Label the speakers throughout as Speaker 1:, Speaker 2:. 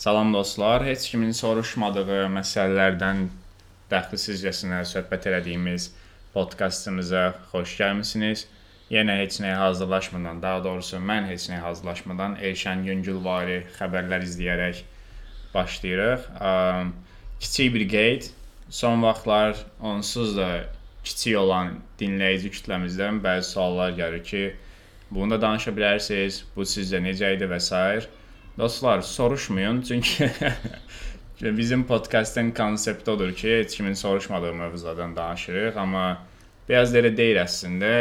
Speaker 1: Salam dostlar, heç kimin soruşmadığı məsələlərdən dəxlisizcəsinə söhbət elədiyimiz podkastımıza xoş gəlmisiniz. Yenə heç nəyə hazırlaşmadan, daha doğrusu mən heç nəyə hazırlaşmadan Elşən Yüngülvari xəbərlər izləyərək başlayırıq. Kiçik bir qeyd. Son vaxtlar onsuz da kiçik olan dinləyici kütləmizdən bəzi suallar gəlir ki, bunu da danışa bilərsiniz, bu sizcə necə idi və s. Dostlar, soruşmayın, çünki bizim podkastın konsepti odur ki, heç kimin soruşmadığı mövzulardan danışırıq, amma biraz da elə deyil əslində.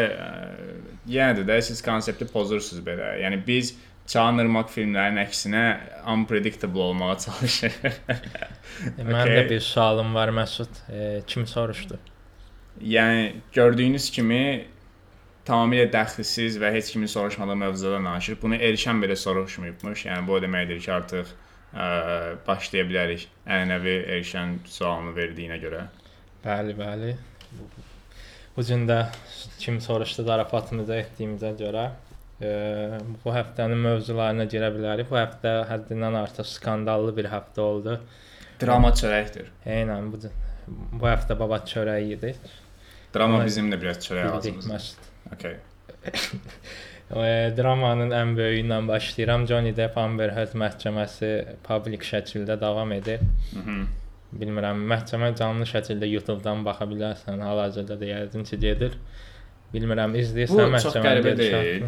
Speaker 1: Yenə də, siz konsepti pozursunuz belə. Yəni biz Çağınırmaq filmlərinin əksinə unpredictable olmağa çalışırıq.
Speaker 2: Mənim okay. də bir sualım var Məsud. E, kim soruşdu?
Speaker 1: Yəni gördüyünüz kimi tamamilə dəxilsiz və heç kimin soruşmadığı mövzudan danışır. Bunu Elşən belə soruşmayıbmış. Yəni bu o deməkdir ki, artıq ə, başlaya bilərik. Ənənəvi Elşən sualını verdiyinə görə.
Speaker 2: Bəli, bəli. Bu gün də kim soruşdu zarafatımızı etdiyimizə görə ə, bu həftənin mövzularına girə bilərik. Bu həftə həddindən artıq skandallı bir həftə oldu.
Speaker 1: Drama çörəkdir.
Speaker 2: Eynən bu bu həftə baba çörəyi yedik.
Speaker 1: Drama bizim də biraz çörək ağzımızda.
Speaker 2: Okay. Dramanın ən böyüyü ilə başlayıram. Johnny Depp Amber Heard məhkəməsi publik şəkildə davam edir. Mhm. Bilmirəm, məhkəmə canlı şəkildə YouTube-dan baxa bilərsən. Hal-hazırda da yəqin ki, gedir. Bilmirəm, izləyirsən
Speaker 1: məhkəməni. Bu çox qəribə deyil.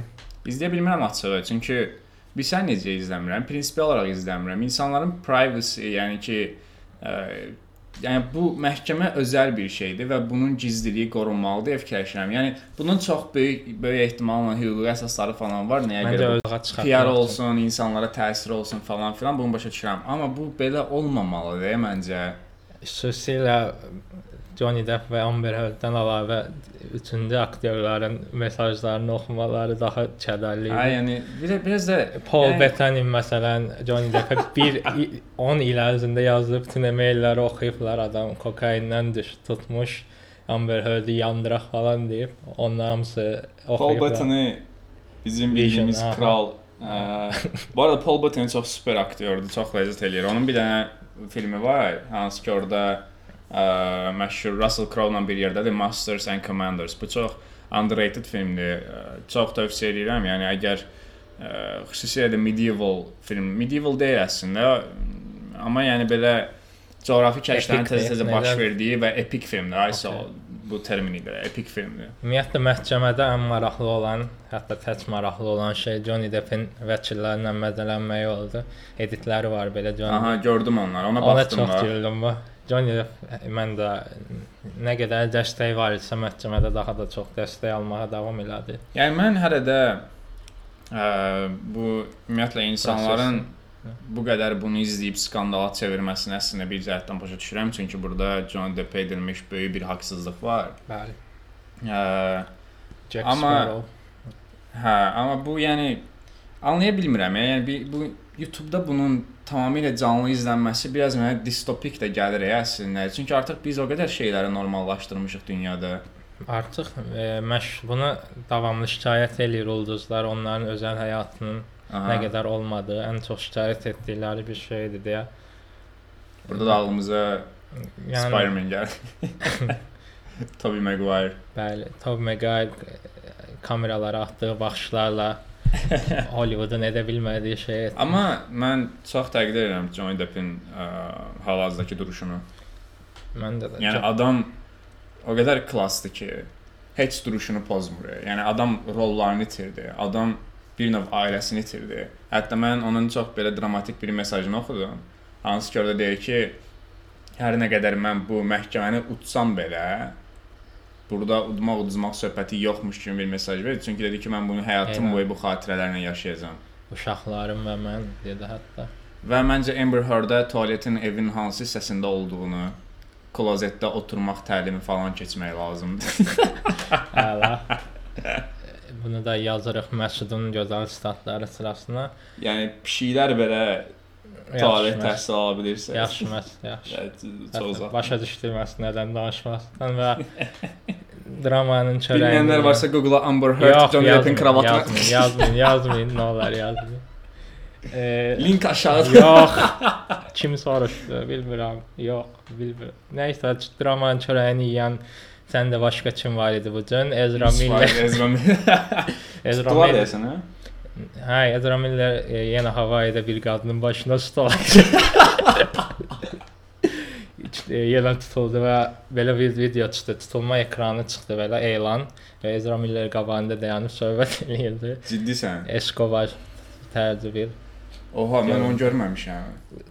Speaker 1: İzləyə bilmirəm açığı, çünki bilirsən necə izləmirəm? Prinsipial olaraq izləmirəm. İnsanların privacy, yəni ki, ə, yəni bu məhkəmə özəl bir şeydir və bunun gizliliyi qorunmalıdır deyə fikirləşirəm. Yəni bunun çox böyük böyük ehtimalla hüquqi əsasları falan var. Nəyə görə? PR olsun, insanlara təsir olsun falan filan bunu başa düşürəm. Amma bu belə olmamalıdır məncə.
Speaker 2: Xüsusilə Johnny Depp və Amber Heard-dən əlavə üçüncü aktyorların mesajlarını oxumaları daha kədərli idi.
Speaker 1: Hə, yəni bir biraz da
Speaker 2: Paul yəni... Bettany məsələn Johnny Depp bir 10 il ərzində yazdığı bütün e-mailləri oxuyublar adam kokaindən düş tutmuş. Amber Heard-i yandıraq falan deyib. Onlar hamısı oxuyublar.
Speaker 1: Paul Bettany bizim bildiyimiz kral. Ə, bu arada Paul Bettany çox super aktyordur, çox ləzzət eləyir. Onun bir dənə filmi var, hansı ki orada məşhur Russell Crowe-la bir yerdədir, Masters and Commanders. Bu çox underrated filmdir. Çox tövsiyə edirəm. Yəni əgər ə, xüsusilə də medieval film, medieval deyil əslində, amma yəni belə coğrafi kəşflərin tez-tez baş verdiyi və epik filmdir. Aysa okay. bu terminidir, epik filmdir.
Speaker 2: Ümumiyyətlə məhkəmədə ən maraqlı olan, hətta tək maraqlı olan şey Johnny Deppin vəkillərlə mədələnməyi oldu. Editləri var belə Johnny.
Speaker 1: Aha, gördüm onları. Ona baxdım.
Speaker 2: Ona çox güldüm bu. Johnny mən də nə qədər dəstək var idisə məhkəmədə daha da çox dəstək almağa davam elədi.
Speaker 1: Yəni mən hələ də ə, bu ümumiyyətlə insanların Proses. bu qədər bunu izləyib skandala çevirməsini əslində bir cəhətdən başa düşürəm, çünki burada Johnny Depp edilmiş böyük bir haqsızlıq var.
Speaker 2: Bəli.
Speaker 1: Ə, Jack amma Sparrow. Hə, amma bu yəni anlaya bilmirəm. Yəni bu YouTube-da bunun tamamilə canlı izlənməsi biraz mənə distopik də gəlir əslində. Çünki artıq biz o qədər şeyləri normallaşdırmışıq dünyada.
Speaker 2: Artıq e, məş buna davamlı şikayət eləyir ulduzlar, onların özəl həyatının Aha. nə qədər olmadığı, ən çox şikayət etdikləri bir şeydir deyə.
Speaker 1: Burada da ağlımıza yəni, Spider-Man gəlir. Tobey Maguire.
Speaker 2: Bəli, Tobey Maguire kameralara atdığı baxışlarla Hollywoodun edə bilmədiyi şey.
Speaker 1: Amma mən çox təqdir edirəm Johnny Deppin hal-hazırdakı duruşunu.
Speaker 2: Mən də.
Speaker 1: Yəni çox... adam o qədər klassdır ki, heç duruşunu pozmur. Yəni adam rollarını itirdi. Adam bir növ ailəsini itirdi. Hətta mən onun çox belə dramatik bir mesajını oxudum. Hansı ki, orada deyir ki, hər nə qədər mən bu məhkəməni utsam belə, burada udmaq uduzmaq söhbəti yoxmuş kimi bir mesaj verdi. Çünki dedi ki, mən bunu həyatım Eynən. boyu bu xatirələrlə yaşayacağam.
Speaker 2: Uşaqlarım və mən dedi hətta.
Speaker 1: Və məncə Amber Heard-ə tualetin evin hansı hissəsində olduğunu, klozetdə oturmaq təlimi falan keçmək lazımdır.
Speaker 2: Əla. Bunu da yazırıq Məsudun gözəl statları sırasına.
Speaker 1: Yəni pişiklər belə tualet təhsil ala bilirsə.
Speaker 2: Yaxşı məs, yaxşı.
Speaker 1: Yəni, çox uzaq.
Speaker 2: Başa düşdürməz nədən danışmazsan və dramanın çörəyi.
Speaker 1: Bilməyənlər varsa Google-a Amber Heard Johnny Deppin kravatını
Speaker 2: yazmayın, yazmayın, yazmayın, nə olar yazmayın. E,
Speaker 1: Link aşağıda.
Speaker 2: yox. Kim soruşdu, bilmirəm. Yox, bilmirəm. Nəysə, dramanın çörəyini yeyən sən də başqa kim var idi bu gün? Ezra Miller.
Speaker 1: Ezra Miller.
Speaker 2: Ezra
Speaker 1: Duvar
Speaker 2: Miller.
Speaker 1: Deyəsən, hə?
Speaker 2: Hə, Ezra Miller e, yenə Havayda bir qadının başına stol açdı. İşte, yenə tutuldu və belə bir video çıxdı. Tutulma ekranı çıxdı belə elan və Ezra Miller qabağında dayanıb söhbət eləyirdi.
Speaker 1: Ciddisən.
Speaker 2: Escobar tərcü bir
Speaker 1: Oha, mən onu görməmişəm.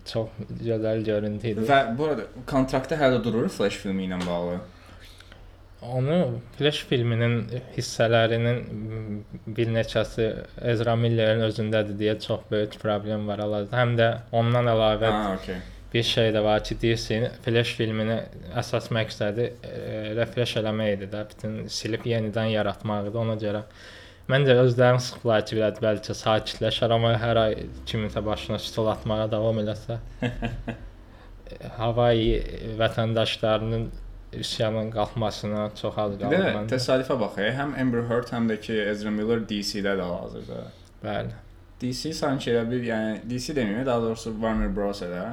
Speaker 2: çox gözəl görüntü idi.
Speaker 1: Və bu arada kontraktda hələ durur Flash filmi ilə bağlı.
Speaker 2: Onu Flash filminin hissələrinin bir neçəsi Ezra Miller'in özündədir deyə çox böyük problem var hal-hazırda. Həm də ondan əlavə
Speaker 1: Ha, okey.
Speaker 2: bir şey də var ki, DC Flash filmini əsas məqsədi refresh eləmək idi də, bütün silib yenidən yaratmaq idi. Ona görə məncə özlərini sıxdılar ki, biraz bəlkə sakitləşər, amma hər ay kiminsə başına stol atmağa davam eləsə Havayı vətəndaşlarının üsyanın qalxmasına çox az
Speaker 1: Bir
Speaker 2: qaldı
Speaker 1: də təsadüfə bax, e, həm Amber Heard, həm də ki Ezra Miller DC-də də hazırda.
Speaker 2: Bəli.
Speaker 1: DC sanki elə bir, yəni DC deməyim, daha doğrusu Warner Bros-da.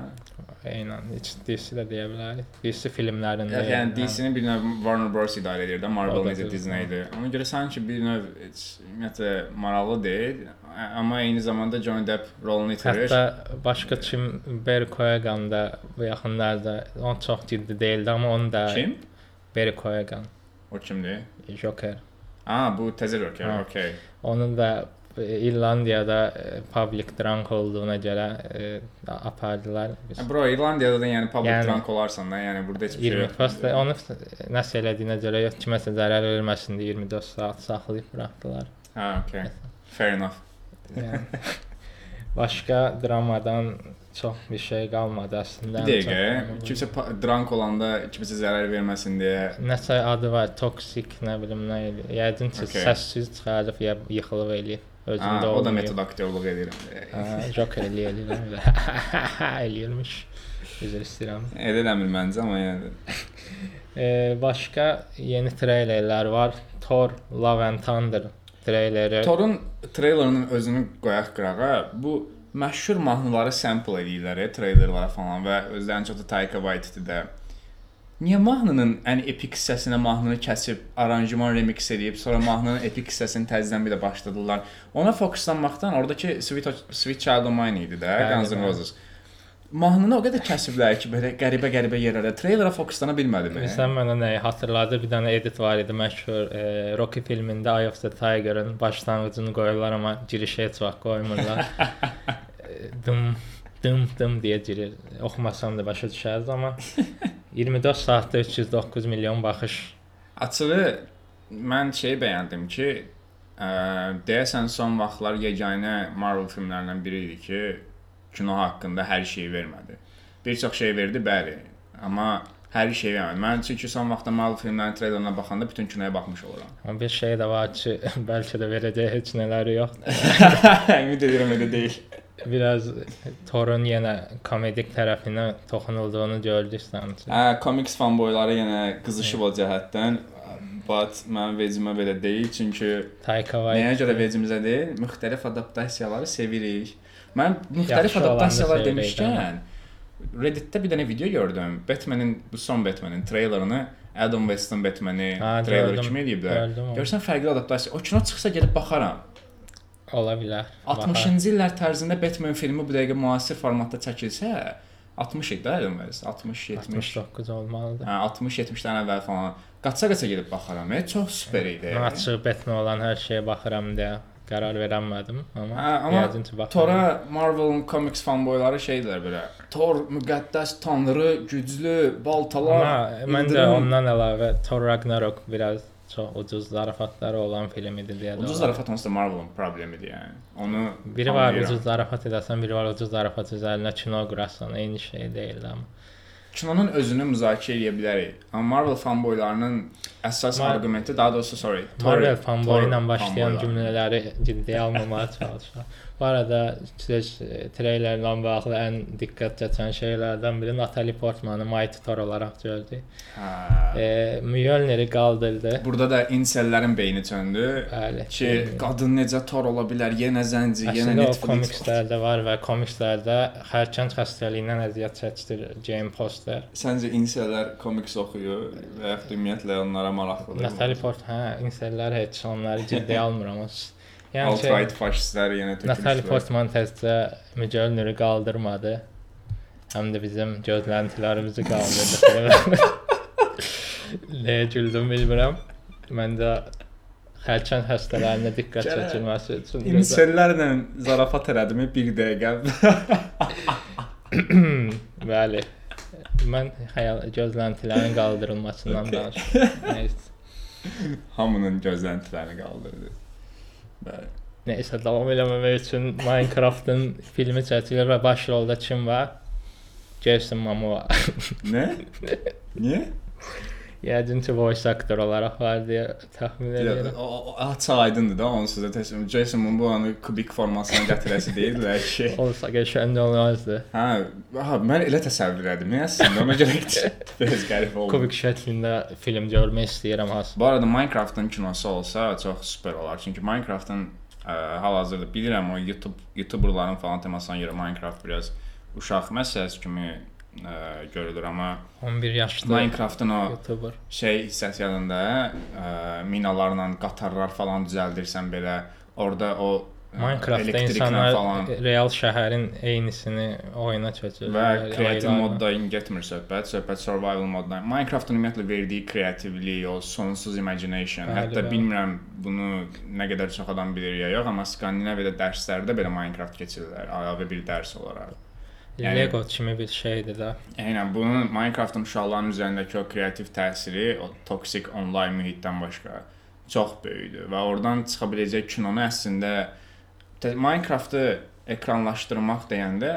Speaker 2: Eynən, heç DC də deyə bilərik. DC filmlərində.
Speaker 1: Yəni, yəni DC-ni bir növ Warner Bros idarə edir də, Marvel
Speaker 2: O da
Speaker 1: necə
Speaker 2: düzdür.
Speaker 1: Disney-dir. Ona görə sanki bir növ heç ümumiyyətlə maraqlı deyil, amma eyni zamanda Johnny Depp rolunu itirir.
Speaker 2: Hətta başqa kim Barry Keoghan da bu yaxınlarda o çox ciddi değildi amma onu da
Speaker 1: Kim?
Speaker 2: Barry Keoghan,
Speaker 1: O kimdir?
Speaker 2: Joker.
Speaker 1: Aa, bu təzə Joker.
Speaker 2: Ha.
Speaker 1: Okay.
Speaker 2: Onun da e, İrlandiyada e, public drunk olduğuna görə e, apardılar. Biz
Speaker 1: bro, İrlandiyada da yəni public
Speaker 2: Yəni-
Speaker 1: drunk olarsan da, yəni burada heç bir şey
Speaker 2: 20
Speaker 1: yox.
Speaker 2: prosta onu nəsə elədiyinə görə yox kiməsə zərər verməsin deyə 24 saat saxlayıb buraxdılar.
Speaker 1: Ha, okay. Fair enough.
Speaker 2: Yəni başqa dramadan çox bir şey qalmadı əslində.
Speaker 1: Bir dəqiqə, kimsə drunk olanda kimsə zərər verməsin deyə
Speaker 2: Nəsə adı var, toksik, nə bilim nə. Yəqin ki,
Speaker 1: Okay.
Speaker 2: səssiz çıxarıb ya yıxılıb eləyir. Özündə
Speaker 1: Ha, o da metod aktyorluq edir.
Speaker 2: Ha, Joker eləyir, eləyir. eləyirmiş. Üzr istəyirəm.
Speaker 1: Edələmir məncə, amma yəni.
Speaker 2: E, başqa yeni treylerlər var. Thor Love and Thunder treyleri.
Speaker 1: Thorun treylerinin özünü qoyaq qırağa. Bu məşhur mahnıları sample eləyirlər, treylerlara falan və özlərini çox da Taika Waititi də. Niyə mahnının ən epik hissəsinə mahnını kəsib, aranjman remix edib, sonra mahnının epik hissəsini təzədən bir də başladılar. Ona fokuslanmaqdan oradakı Sweet Sweet Child O' Mine idi də, Guns N'. Roses. Mahnını o qədər kəsiblər ki, belə qəribə-qəribə yerlərdə treylerə fokuslana bilmədim.
Speaker 2: Sən mənə nəyi xatırladı? Bir dənə edit var idi məşhur e, Rocky filmində Eye of the Tiger-ın başlanğıcını qoyurlar amma girişə heç vaxt qoymurlar. E, dım dım deyə girir. Oxumasam da başa düşərdiniz amma 24 saatda 309 milyon baxış.
Speaker 1: Açığı mən şey bəyəndim ki, ə, deyəsən son vaxtlar yeganə Marvel filmlərindən biri idi ki, kino haqqında hər şeyi vermədi. Bir çox şey verdi, bəli, amma hər şeyi vermədi. Mən çünki son vaxtda Marvel filmlərinin treylerlərinə baxanda bütün kinoya baxmış oluram.
Speaker 2: Amma bir şey də var ki, bəlkə də verəcək heç nələri yox.
Speaker 1: Ümid edirəm elə deyil.
Speaker 2: Biraz Thorun yenə komedik tərəfinə toxunulduğunu gördük sanki.
Speaker 1: Hə, komiks fanboyları yenə qızışıb o cəhətdən. But mənim vecimə belə deyil, çünki
Speaker 2: Taika
Speaker 1: Nəyə
Speaker 2: Waititi
Speaker 1: görə vecimizə deyil? Müxtəlif adaptasiyaları sevirik. Mən müxtəlif
Speaker 2: Yaxşı
Speaker 1: adaptasiyalar demişkən Reddit-də bir dənə video gördüm. Batman'in bu son Batman'in treylerini Adam West'in Batman'i treyler kimi eləyiblər. Görsən fərqli adaptasiya. O kino çıxsa gedib baxaram.
Speaker 2: Ola bilər.
Speaker 1: 60-cı illər tərzində Batman filmi bu dəqiqə müasir formatda çəkilsə, 60 idi də West, 60, 70.
Speaker 2: 69 olmalıdır.
Speaker 1: Hə, 60-70-dən əvvəl falan. Qaça-qaça gedib baxaram. E, çox super idi.
Speaker 2: Mən açıq Batman olan hər şeyə baxıram deyə qərar verəmədim, amma,
Speaker 1: Hə, amma
Speaker 2: yəqin ki baxaram.
Speaker 1: Tora Marvel'ın komiks fanboyları şeydilər belə. Thor müqəddəs tanrı, güclü, baltalar.
Speaker 2: Amma mən də ondan əlavə Thor Ragnarok biraz çox ucuz zarafatları olan film idi deyə.
Speaker 1: Ucuz zarafat onsuz da Marvel'ın problemidir yəni. Onu
Speaker 2: Biri var
Speaker 1: anlayıram.
Speaker 2: ucuz zarafat edəsən, biri var ucuz zarafat üzərinə kino qurasan, eyni şey deyil amma.
Speaker 1: Kinonun özünü müzakirə edə bilərik. Amma Marvel fanboylarının əsas
Speaker 2: Mar-
Speaker 1: arqumenti, daha doğrusu sorry, Thor-
Speaker 2: Marvel fanboy ilə
Speaker 1: Thor
Speaker 2: başlayan cümlələri ciddiyə almamağa çalışıram. Bu arada e, treylerlə bağlı ən diqqət çəkən şeylərdən biri Natalie Portmanı Mighty Thor olaraq gördük.
Speaker 1: Hə.
Speaker 2: E, Mjolnir'i qaldırdı.
Speaker 1: Burada da insellərin beyni söndü.
Speaker 2: Bəli.
Speaker 1: Ki, qadın necə tor ola bilər? Yenə zənci, yenə
Speaker 2: Əslində
Speaker 1: Netflix.
Speaker 2: komikslərdə var və komikslərdə hərçənd xəstəliyindən əziyyət çəkdir Jane Foster.
Speaker 1: Səncə insellər komiks oxuyur və ya ümumiyyətlə onlara maraqlıdır?
Speaker 2: Natalie Portman, hə, insanlar heç onları ciddiyə almıram. Yəni
Speaker 1: Alt-right faşistlər yenə
Speaker 2: Natalie
Speaker 1: tökülüşdülər.
Speaker 2: Portman təzə Mjolnir'i qaldırmadı. Həm də bizim gözləntilərimizi qaldırdı. Nəyə güldüm bilmirəm. Mən də hərçənd xəstələrinə diqqət çəkilməsi üçün
Speaker 1: İnsellərlə zarafat elədimi 1 dəqiqə.
Speaker 2: Bəli. Mən xəyal gözləntilərin qaldırılmasından danışıram.
Speaker 1: Hamının gözləntilərini qaldırdı. Bəli.
Speaker 2: Nəysə davam eləməmək üçün Minecraft-ın filmi çəkilir və baş rolda kim var? Jason Momoa.
Speaker 1: Nə? Niyə?
Speaker 2: Yəqin ki, voice actor olaraq var deyə təxmin edirəm.
Speaker 1: o, o açıq aydındır da onsuz da təsəvvür. Jason Momoa'nı kubik formasına gətirəsi deyildilər ki.
Speaker 2: Olsa qəşəng olmazdı.
Speaker 1: Hə, ha, mən elə təsəvvür edim. Əslində ona görə biraz qəribə oldu.
Speaker 2: Kubik şəklində film görmək istəyirəm has.
Speaker 1: Bu arada Minecraft-ın kinosu olsa çox super olar. Çünki Minecraft-ın ə, hal-hazırda bilirəm o YouTube YouTuberların falan temasına görə Minecraft biraz uşaq məsələsi kimi ə, görülür, amma
Speaker 2: 11 yaşlı
Speaker 1: Minecraft-ın o
Speaker 2: YouTuber.
Speaker 1: şey hissəsi yadında ə, minalarla qatarlar falan düzəldirsən belə orada o ə,
Speaker 2: Minecraftda
Speaker 1: elektriklə
Speaker 2: insanlar
Speaker 1: falan
Speaker 2: real şəhərin eynisini oyuna çəkir.
Speaker 1: və kreativ modda getmir söhbət, söhbət survival modda. Minecraft-ın ümumiyyətlə verdiyi kreativlik, o sonsuz imagination,
Speaker 2: Bəli,
Speaker 1: hətta
Speaker 2: bəli.
Speaker 1: bilmirəm bunu nə qədər çox adam bilir ya yox, amma Skandinaviyada dərslərdə belə Minecraft keçirirlər, əlavə bir dərs olaraq. Yəni-
Speaker 2: Lego kimi bir şeydir də.
Speaker 1: Eynən bunun Minecraft-ın uşaqların üzərindəki o kreativ təsiri, o toksik onlayn mühitdən başqa çox böyükdür və oradan çıxa biləcək kinonu əslində Minecraft-ı ekranlaşdırmaq deyəndə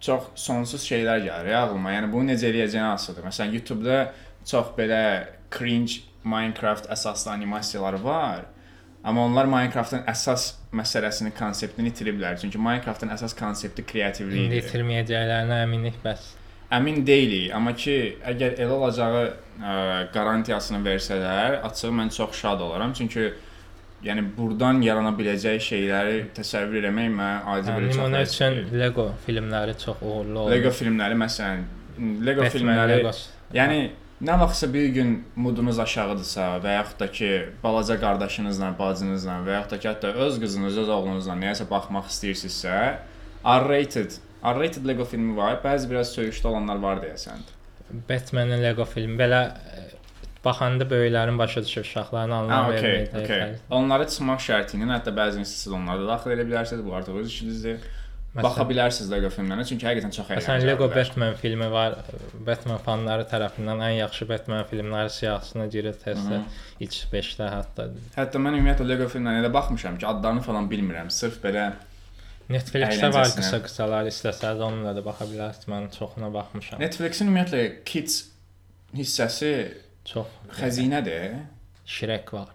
Speaker 1: çox sonsuz şeylər gəlir ağlıma. Yəni bunu necə eləyəcəyini asılıdır. Məsələn, YouTube-da çox belə cringe Minecraft əsaslı animasiyalar var. Amma onlar Minecraft-ın əsas məsələsini, konseptini itiriblər. Çünki Minecraft-ın əsas konsepti
Speaker 2: İndi
Speaker 1: kreativlikdir.
Speaker 2: itirməyəcəklərinə əminik bəs.
Speaker 1: Əmin deyilik, amma ki, əgər elə olacağı ə, qarantiyasını versələr, açığı mən çox şad olaram. Çünki yəni burdan yarana biləcək şeyləri təsəvvür etmək mənə adi bir çox
Speaker 2: Nümunə üçün. Lego filmləri çox uğurlu oldu.
Speaker 1: Lego filmləri məsələn, Lego
Speaker 2: Batman
Speaker 1: filmləri
Speaker 2: Legos.
Speaker 1: Yəni nə vaxtsa bir gün mudunuz aşağıdırsa və yaxud da ki, balaca qardaşınızla, bacınızla və yaxud da ki, hətta öz qızınız, öz oğlunuzla nəyəsə baxmaq istəyirsinizsə, R-rated, R-rated Lego filmi var. Bəzi biraz söyüşlü olanlar var deyəsən.
Speaker 2: Batman-in Lego filmi belə e, baxanda böyüklərin başa düşür, uşaqların
Speaker 1: Ha,
Speaker 2: anlam
Speaker 1: okey,
Speaker 2: vermir.
Speaker 1: okey. Onları çıxmaq şərti ilə hətta bəzən siz onları da daxil edə bilərsiniz. Bu artıq öz işinizdir. Baxa bilərsiniz Lego filmlərinə, çünki həqiqətən çox
Speaker 2: Məsələn,
Speaker 1: əyləncəlidir.
Speaker 2: Lego Batman filmi var. Batman fanları tərəfindən ən yaxşı Batman filmləri siyahısına girir tezdə. İlk 5-də hətta.
Speaker 1: Hətta mən ümumiyyətlə Lego filmlərinə elə baxmışam ki, adlarını falan bilmirəm. Sırf belə
Speaker 2: Netflix-də var qısa-qısalar, istəsəz onunla da baxa bilərsiniz. Mən çoxuna baxmışam.
Speaker 1: Netflixin ümumiyyətlə kids hissəsi
Speaker 2: Çox
Speaker 1: xəzinədir.
Speaker 2: Shrek var.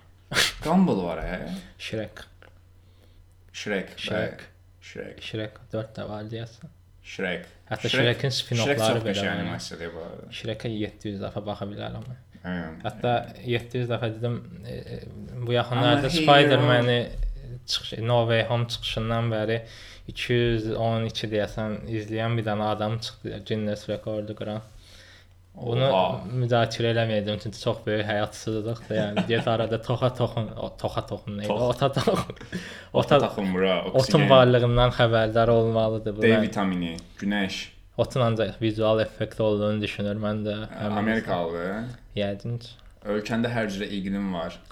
Speaker 1: Gumball var, hə?
Speaker 2: Shrek.
Speaker 1: Shrek.
Speaker 2: Shrek.
Speaker 1: bəli. Shrek.
Speaker 2: Shrek 4 də var deyəsən.
Speaker 1: Shrek.
Speaker 2: Hətta
Speaker 1: Shrek-
Speaker 2: Shrekin
Speaker 1: Shrek
Speaker 2: spin-offları
Speaker 1: çox
Speaker 2: belə
Speaker 1: qəşəng
Speaker 2: var.
Speaker 1: animasiyadır bu arada.
Speaker 2: Shrek-ə 700 dəfə baxa bilərəm.
Speaker 1: Hə.
Speaker 2: Hətta 700 dəfə dedim e, e, bu yaxınlarda
Speaker 1: Amma
Speaker 2: Spider-Man-i çıxış No Way Home çıxışından bəri 212 deyəsən izləyən bir dənə adam çıxdı Guinness rekordu qıran. Bunu
Speaker 1: Oha.
Speaker 2: müzakirə eləməyəcəm çünki çox böyük həyatsızlıqdır. Yəni get arada toxa toxun, toxa toxun nə?
Speaker 1: Tox.
Speaker 2: Ota toxun.
Speaker 1: Ota taxılmır ha.
Speaker 2: otun varlığından xəbərdar olmalıdır bu.
Speaker 1: D vitamini, günəş.
Speaker 2: Otun ancaq vizual effekt olduğunu düşünür mən də. əminəm.
Speaker 1: Amerikalıdır.
Speaker 2: Yəqin.
Speaker 1: Ölkəndə hər cürə iqlim var.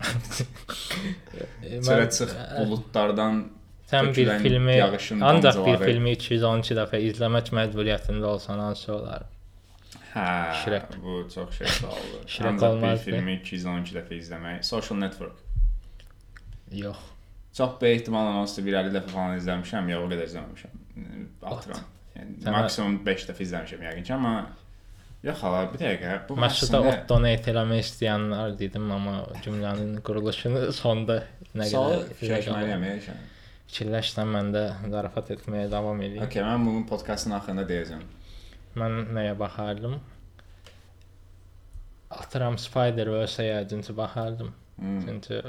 Speaker 1: Çıx buludlardan
Speaker 2: Sən bir filmi ancaq bir filmi 212 dəfə izləmək məcburiyyətində olsan hansı olar?
Speaker 1: Hə,
Speaker 2: Shrek.
Speaker 1: bu çox şey sualdır.
Speaker 2: Shrek
Speaker 1: Ancaq bir filmi 212 dəfə izləmək. Social Network.
Speaker 2: Yox.
Speaker 1: Çox böyük ehtimalla onsuz bir 50 dəfə falan izləmişəm, ya o qədər izləməmişəm. Atıram. Yəni
Speaker 2: Sən-
Speaker 1: maksimum 5 dəfə izləmişəm yəqin ki, amma yox hala bir dəqiqə. Bu
Speaker 2: Məşqdə ot donate eləmək istəyənlər dedim, amma cümlənin quruluşunu sonda nə qədər
Speaker 1: fikirləşməliyəm
Speaker 2: fikirləşsən mən də zarafat etməyə davam edeyim.
Speaker 1: Okay, mən bunun podkastın axırında deyəcəm.
Speaker 2: Mən nəyə baxardım? Atıram Spider-Verse-ə yəqin baxardım.
Speaker 1: Hmm.
Speaker 2: Çünki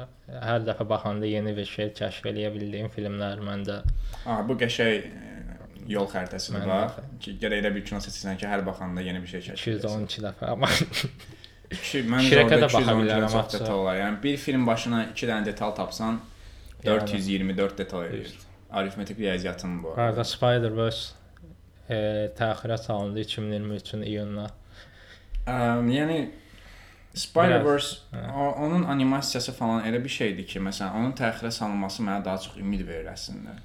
Speaker 2: hər dəfə baxanda yeni bir şey kəşf eləyə bildiyim filmlər məndə
Speaker 1: Ah, bu qəşəng e, yol xəritəsidir
Speaker 2: Mən
Speaker 1: bax. Ki gərək elə bir kino seçsən ki, hər baxanda yeni bir şey kəşf edəsən.
Speaker 2: 212 dəfə amma
Speaker 1: Ki məncə
Speaker 2: Şrekə
Speaker 1: orada
Speaker 2: də baxa
Speaker 1: 212
Speaker 2: bilərəm
Speaker 1: çox detal olar. Yəni bir film başına 2 dənə detal tapsan 424 detal edir. Arifmetik riyaziyyatın bu.
Speaker 2: arada Spider-Verse e, təxirə salındı 2023-ün iyununa.
Speaker 1: Əm, yəni Spider-Verse
Speaker 2: hə.
Speaker 1: onun animasiyası falan elə bir şeydir ki, məsələn, onun təxirə salınması mənə daha çox ümid verir əslində.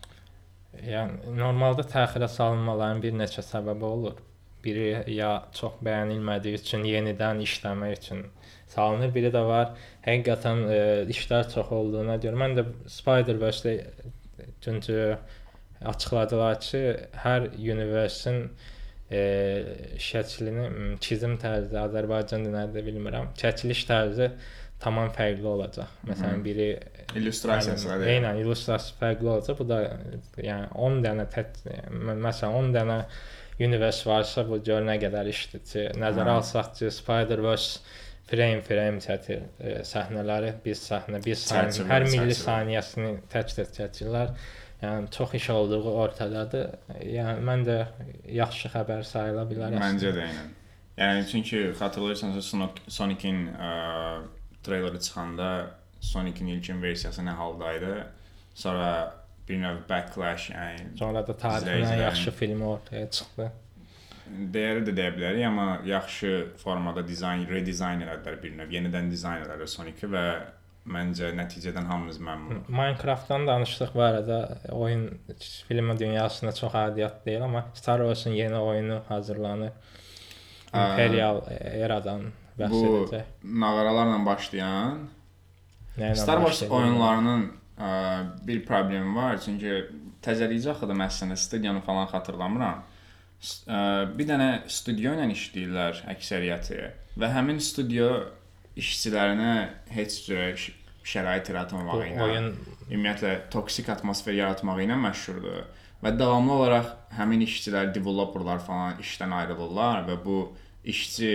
Speaker 2: Yəni normalda təxirə salınmaların bir neçə səbəbi olur. Biri ya çox bəyənilmədiyi üçün yenidən işləmək üçün salınır. Biri də var, həqiqətən e, işlər çox olduğuna görə. Mən də Spider-Verse-də çünki açıqladılar ki, hər universe-in e, şəklini, çizim tərzi Azərbaycan dilində bilmirəm. Çəkiliş tərzi tamam fərqli olacaq. Məsələn, biri
Speaker 1: İllüstrasiyası var.
Speaker 2: Eynən, illüstrasiya fərqli olacaq. Bu da yəni 10 dənə tət, məsələn 10 dənə universe varsa bu gör nə qədər işdir ki, nəzərə alsaq ki, Spider-Verse frame frame çəkir e, səhnələri, bir səhnə, bir
Speaker 1: Çərçivə,
Speaker 2: hər milli saniyəsini tək-tək çəkirlər. Yəni çox iş olduğu ortadadır. Yəni mən də yaxşı xəbər sayıla bilər.
Speaker 1: Məncə də eynən. Yəni çünki xatırlayırsansə Sonic- Sonic-in treyleri çıxanda Sonic-in ilkin versiyası nə halda idi? Sonra bir növ backlash, yəni
Speaker 2: Sonra da tarixin ən
Speaker 1: İzləyicilərin-
Speaker 2: yaxşı filmi ortaya çıxdı.
Speaker 1: dəyəri də deyə bilərik, amma yaxşı formada dizayn, redizayn elədilər bir növ, yenidən dizayn elədilər Sonic-i və məncə nəticədən hamımız məmnunuq.
Speaker 2: Minecraft-dan danışdıq bu arada. Oyun film dünyasında çox adiyyat deyil, amma Star Wars-un yeni oyunu hazırlanır.
Speaker 1: Aa,
Speaker 2: Imperial eradan bəhs
Speaker 1: bu
Speaker 2: edəcək.
Speaker 1: nağaralarla başlayan
Speaker 2: Nə ilə
Speaker 1: Star Wars oyunlarının ə, bir problemi var, çünki təzəliyici axıdım əslində studiyanı falan xatırlamıram. Ə, Bir dənə studiyo ilə işləyirlər əksəriyyəti və həmin studiyo işçilərinə heç cür şərait yaratmamağı
Speaker 2: bu
Speaker 1: ilə,
Speaker 2: oyun
Speaker 1: ümumiyyətlə toksik atmosfer yaratmağı ilə məşhurdur. Və davamlı olaraq həmin işçilər, developerlar falan işdən ayrılırlar və bu işçi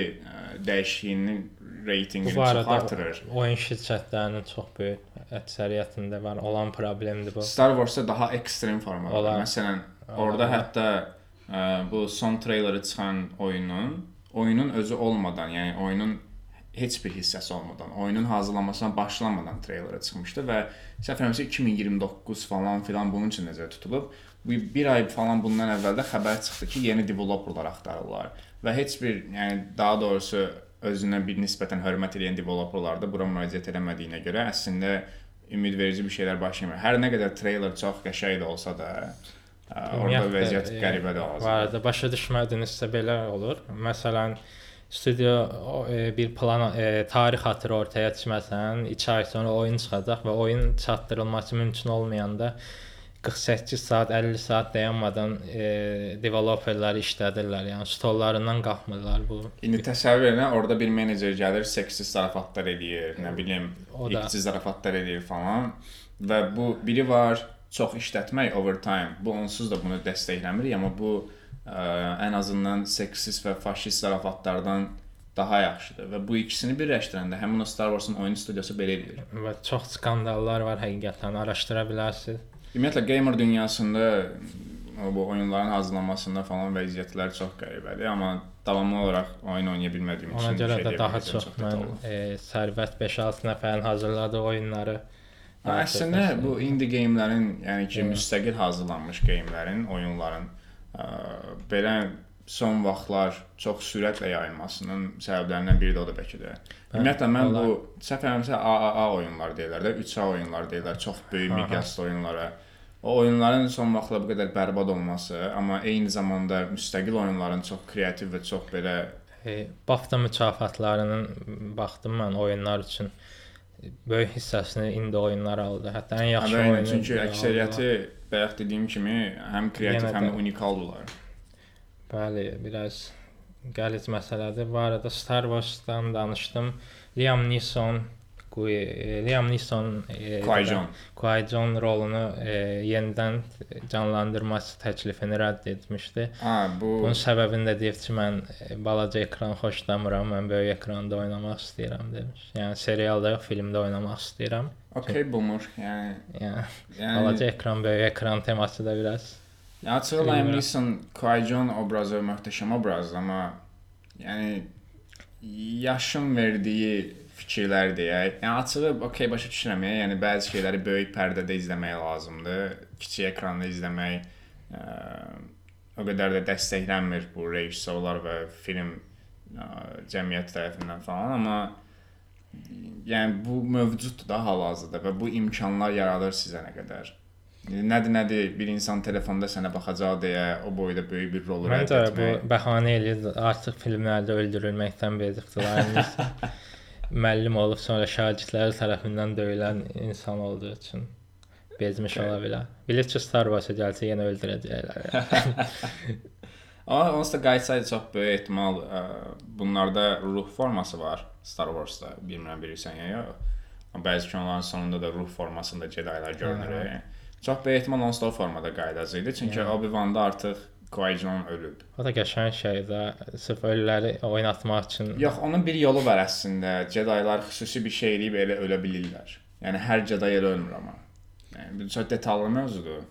Speaker 1: dəyişikliyinin
Speaker 2: bu
Speaker 1: reytinqini çox artırır.
Speaker 2: oyun şirkətlərinin çox böyük əksəriyyətində var olan problemdir bu.
Speaker 1: Star Wars-da daha ekstrem formada.
Speaker 2: Olar.
Speaker 1: Məsələn, orada
Speaker 2: Olar.
Speaker 1: hətta ə, bu son treyleri çıxan oyunun oyunun özü olmadan, yəni oyunun heç bir hissəsi olmadan, oyunun hazırlanmasına başlamadan treyleri çıxmışdı və eləmirəmsə 2029 falan filan bunun üçün nəzərdə tutulub. Bu bir ay falan bundan əvvəl də xəbər çıxdı ki, yeni developerlar axtarırlar və heç bir, yəni daha doğrusu özünə bir nisbətən hörmət edən developerlar da bura müraciət etmədiyinə görə əslində ümidverici bir şeylər baş vermir. Hər nə qədər treyler çox qəşəng də olsa da, ə, orada vəziyyət
Speaker 2: e,
Speaker 1: qəribədir hazırda.
Speaker 2: arada başa düşmədinizsə belə olur. Məsələn, studiyo o, e, bir plan e, tarix xatırı ortaya çıxmasan, 2 ay sonra oyun çıxacaq və oyun çatdırılması mümkün olmayanda 48 saat, 50 saat dayanmadan e, developerlər işlədirlər. Yəni stollarından qalxmırlar bu.
Speaker 1: İndi təsəvvür edin, orada bir menecer gəlir, seksiz zarafatlar eləyir, nə bilim, iqti zarafatlar eləyir falan və bu biri var çox işlətmək overtime. Bu onsuz da bunu dəstəkləmir, amma bu ən azından seksist və faşist zarafatlardan daha yaxşıdır və bu ikisini birləşdirəndə həmin o Star Wars-un oyun studiyası belə edir.
Speaker 2: Və çox skandallar var həqiqətən araşdıra bilərsiniz.
Speaker 1: Ümumiyyətlə gamer dünyasında bu oyunların hazırlanmasında falan vəziyyətlər çox qəribədir, amma davamlı olaraq oyun oynaya bilmədiyim
Speaker 2: Ona
Speaker 1: üçün
Speaker 2: görə
Speaker 1: şey
Speaker 2: də daha çox
Speaker 1: da
Speaker 2: mən e, sərvət 5-6 nəfərin hazırladığı oyunları
Speaker 1: Əslində
Speaker 2: çox
Speaker 1: bu indie geyimlərin, yəni ki, müstəqil hazırlanmış geyimlərin, oyunların belə son vaxtlar çox sürətlə yayılmasının səbəblərindən biri də o da bəlkə də. Ümumiyyətlə mən bu səhv eləmirəmsə AAA oyunlar deyirlər də, 3A oyunlar deyirlər, çox böyük miqyaslı oyunlara. O oyunların son vaxtlar bu qədər bərbad olması, amma eyni zamanda müstəqil oyunların çox kreativ və çox belə
Speaker 2: E, BAFTA mükafatlarının baxdım mən oyunlar üçün böyük hissəsini indi oyunlar aldı. Hətta ən yaxşı oyunu
Speaker 1: çünki
Speaker 2: aldılar.
Speaker 1: Bayaq dediyim kimi həm kreativ, həm
Speaker 2: də-
Speaker 1: unikaldılar.
Speaker 2: Bəli, biraz qəliz məsələdir. Bu arada Star Wars-dan danışdım. Liam Neeson Liam Neeson e,
Speaker 1: Qui-Gon.
Speaker 2: Qui-Gon rolunu e, yenidən canlandırması təklifini rədd etmişdi.
Speaker 1: Ha, bu
Speaker 2: Bunun səbəbini də deyib ki, mən e, balaca ekran xoşlamıram, mən böyük ekranda oynamaq istəyirəm demiş. Yəni serialda yox, filmdə oynamaq istəyirəm.
Speaker 1: okey bumur. Yəni
Speaker 2: Yəni
Speaker 1: yəni
Speaker 2: balaca ekran, böyük ekran teması da biraz
Speaker 1: Ya açığı Liam. Neeson Qui-Gon obrazı möhtəşəm obrazdır, amma yəni yaşın verdiyi fikirlər deyək. Yəni açığı okey başa düşürəm. Yəni bəzi şeyləri böyük pərdədə izləmək lazımdır. Kiçik ekranda izləmək ə, o qədər də dəstəklənmir bu rejissorlar və film ə, cəmiyyət tərəfindən falan, amma yəni bu mövcuddur da hal-hazırda və bu imkanlar yaradır sizə nə qədər. Nədir, nədir bir insan telefonda sənə baxacaq deyə o boyda böyük bir rolu rədd
Speaker 2: Məncə bu bəhanə eləyir. Artıq filmlərdə öldürülməkdən bezibdilər. müəllim olub sonra şagirdləri tərəfindən döyülən insan olduğu üçün bezmiş ola bilər. Bilir ki, Star Wars gəlsə yenə öldürəcəklər.
Speaker 1: Amma onsuz da qayıtsaydı çox böyük ehtimal ə, bunlarda ruh forması var Star Wars-da. Bilmirəm bilirsən ya yox. Amma bəzi kinonların sonunda da ruh formasında Jedi-lar görünür.
Speaker 2: Aha.
Speaker 1: yəni. Çox böyük ehtimal onsuz da o formada qayıdacaqdı. Çünki
Speaker 2: Yəni.
Speaker 1: Obi-Wan da artıq Qui-Gon ölüb.
Speaker 2: o da qəşəng şeydir. Sırf ölüləri oynatmaq üçün.
Speaker 1: Yox, onun bir yolu var əslində. Jedi-lar xüsusi bir şey eləyib elə ölə bilirlər. Yəni hər Jedi elə ölmür amma. Yəni bu çox detallı mövzudur.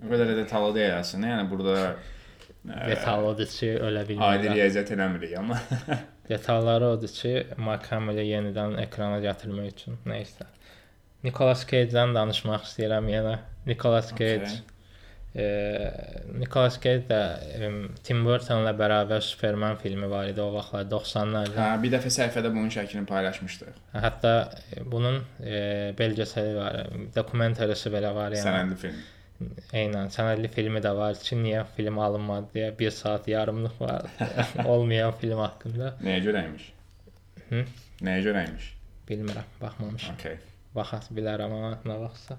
Speaker 1: O qədər də detallı deyil əslində. Yəni burada ə,
Speaker 2: Detal odur ki, ölə
Speaker 1: Adi
Speaker 2: bilmirlər.
Speaker 1: riyaziyyat eləmirik amma.
Speaker 2: Detalları odur ki, Mark Hamill'i yenidən ekrana gətirmək üçün. Nəysə. Nicolas Cage-dən danışmaq istəyirəm yenə. Nicolas Cage
Speaker 1: Okay.
Speaker 2: Nicolas Cage də Tim Burtonla bərabər Superman filmi var idi o vaxtlar 90-larda.
Speaker 1: Hə, bir dəfə səhifədə bunun şəklini paylaşmışdıq.
Speaker 2: Hətta e, bunun e, belgeseli var, dokumentarisi belə var yəni.
Speaker 1: Sənədli film.
Speaker 2: Eynən, sənədli filmi də var ki, niyə film alınmadı deyə 1 saat yarımlıq var olmayan film haqqında.
Speaker 1: Nəyə görəymiş?
Speaker 2: Hı?
Speaker 1: Nəyə görəymiş?
Speaker 2: Bilmirəm, baxmamışam.
Speaker 1: Okay.
Speaker 2: Baxas bilərəm amma nə vaxtsa.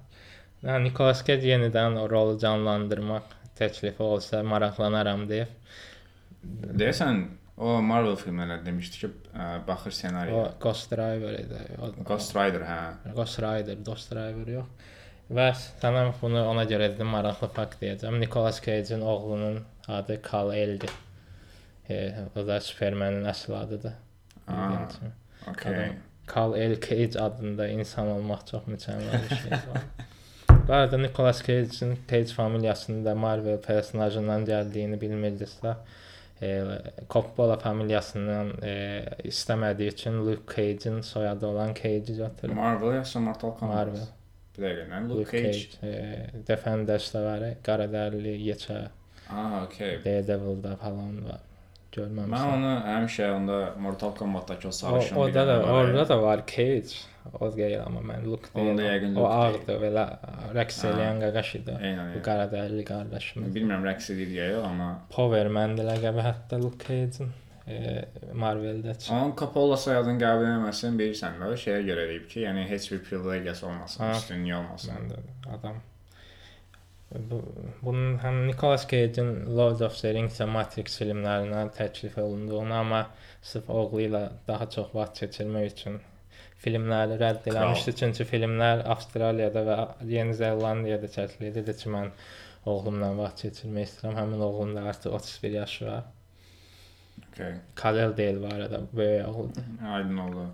Speaker 2: Hə, Nicolas Cage yenidən o rolu canlandırmaq təklifi olsa maraqlanaram deyə.
Speaker 1: Deyəsən o Marvel filmlərində demişdi ki, baxır
Speaker 2: O
Speaker 1: ssenariyə.
Speaker 2: Ghost Rider idi. O,
Speaker 1: Ghost Rider, hə.
Speaker 2: Ghost Rider, Ghost Rider yox. Və sənə bunu ona görə dedim, maraqlı fakt deyəcəm. Nicolas Cage-in oğlunun adı Kal-Eldir. E, o da Superman-in əsl adıdır.
Speaker 1: Aa, okay.
Speaker 2: Adam. Kal-El Cage adında insan olmaq çox mükəmməl bir şeydir. Bu arada Nicolas Cage-in Cage familiyasında Marvel personajından gəldiyini bilmirdinizsə, e, Coppola familiyasından e, istəmədiyi üçün Luke Cage-in soyadı olan Cage-i götürüb.
Speaker 1: Marvel ya Mortal Kombat.
Speaker 2: Marvel.
Speaker 1: Bir dəqiqə, nə?
Speaker 2: Luke
Speaker 1: Luke Cage.
Speaker 2: Cage, e, Defenders'da var, e, Qaradərli, Yeçə,
Speaker 1: Aa, okay.
Speaker 2: Daredevil'da falan var.
Speaker 1: Mən
Speaker 2: Görməmişəm.
Speaker 1: onu həmişə onda Mortal Kombat-dakı o
Speaker 2: O,
Speaker 1: sarışın
Speaker 2: o
Speaker 1: bir
Speaker 2: da da orada da var Cage. O deyil amma mən Luke
Speaker 1: Onda
Speaker 2: deyirəm.
Speaker 1: yəqin
Speaker 2: O
Speaker 1: Luke
Speaker 2: ağdı belə rəqs eləyən qaqaş idi. Bu
Speaker 1: eynən.
Speaker 2: Qaradərli qardaşımız.
Speaker 1: Bilmirəm rəqs edir ya yox, amma
Speaker 2: Power Man-də ləqəbi hətta Luke Cage-in e, Marvel-də çıxdı.
Speaker 1: Onun Coppola soyadını qəbul etməməsini bilirsən də, o şeyə görə deyib ki, yəni heç bir privilegiyası olmasın, üstünlüyü olmasın.
Speaker 2: Məndə adam bunun həm Nicolas Cage-in Lord of the Rings və Matrix filmlərinə təklif olunduğunu, amma sırf oğlu ilə daha çox vaxt keçirmək üçün filmləri rədd eləmişdi. Çünki filmlər Avstraliyada və Yeni Zelandiyada çəkilirdi. Dedi ki, mən oğlumla vaxt keçirmək istəyirəm. Həmin oğlum da artıq 31 yaşı var.
Speaker 1: Okay.
Speaker 2: Kalel deyil bu arada, böyük oğludur.
Speaker 1: Aydın oldu.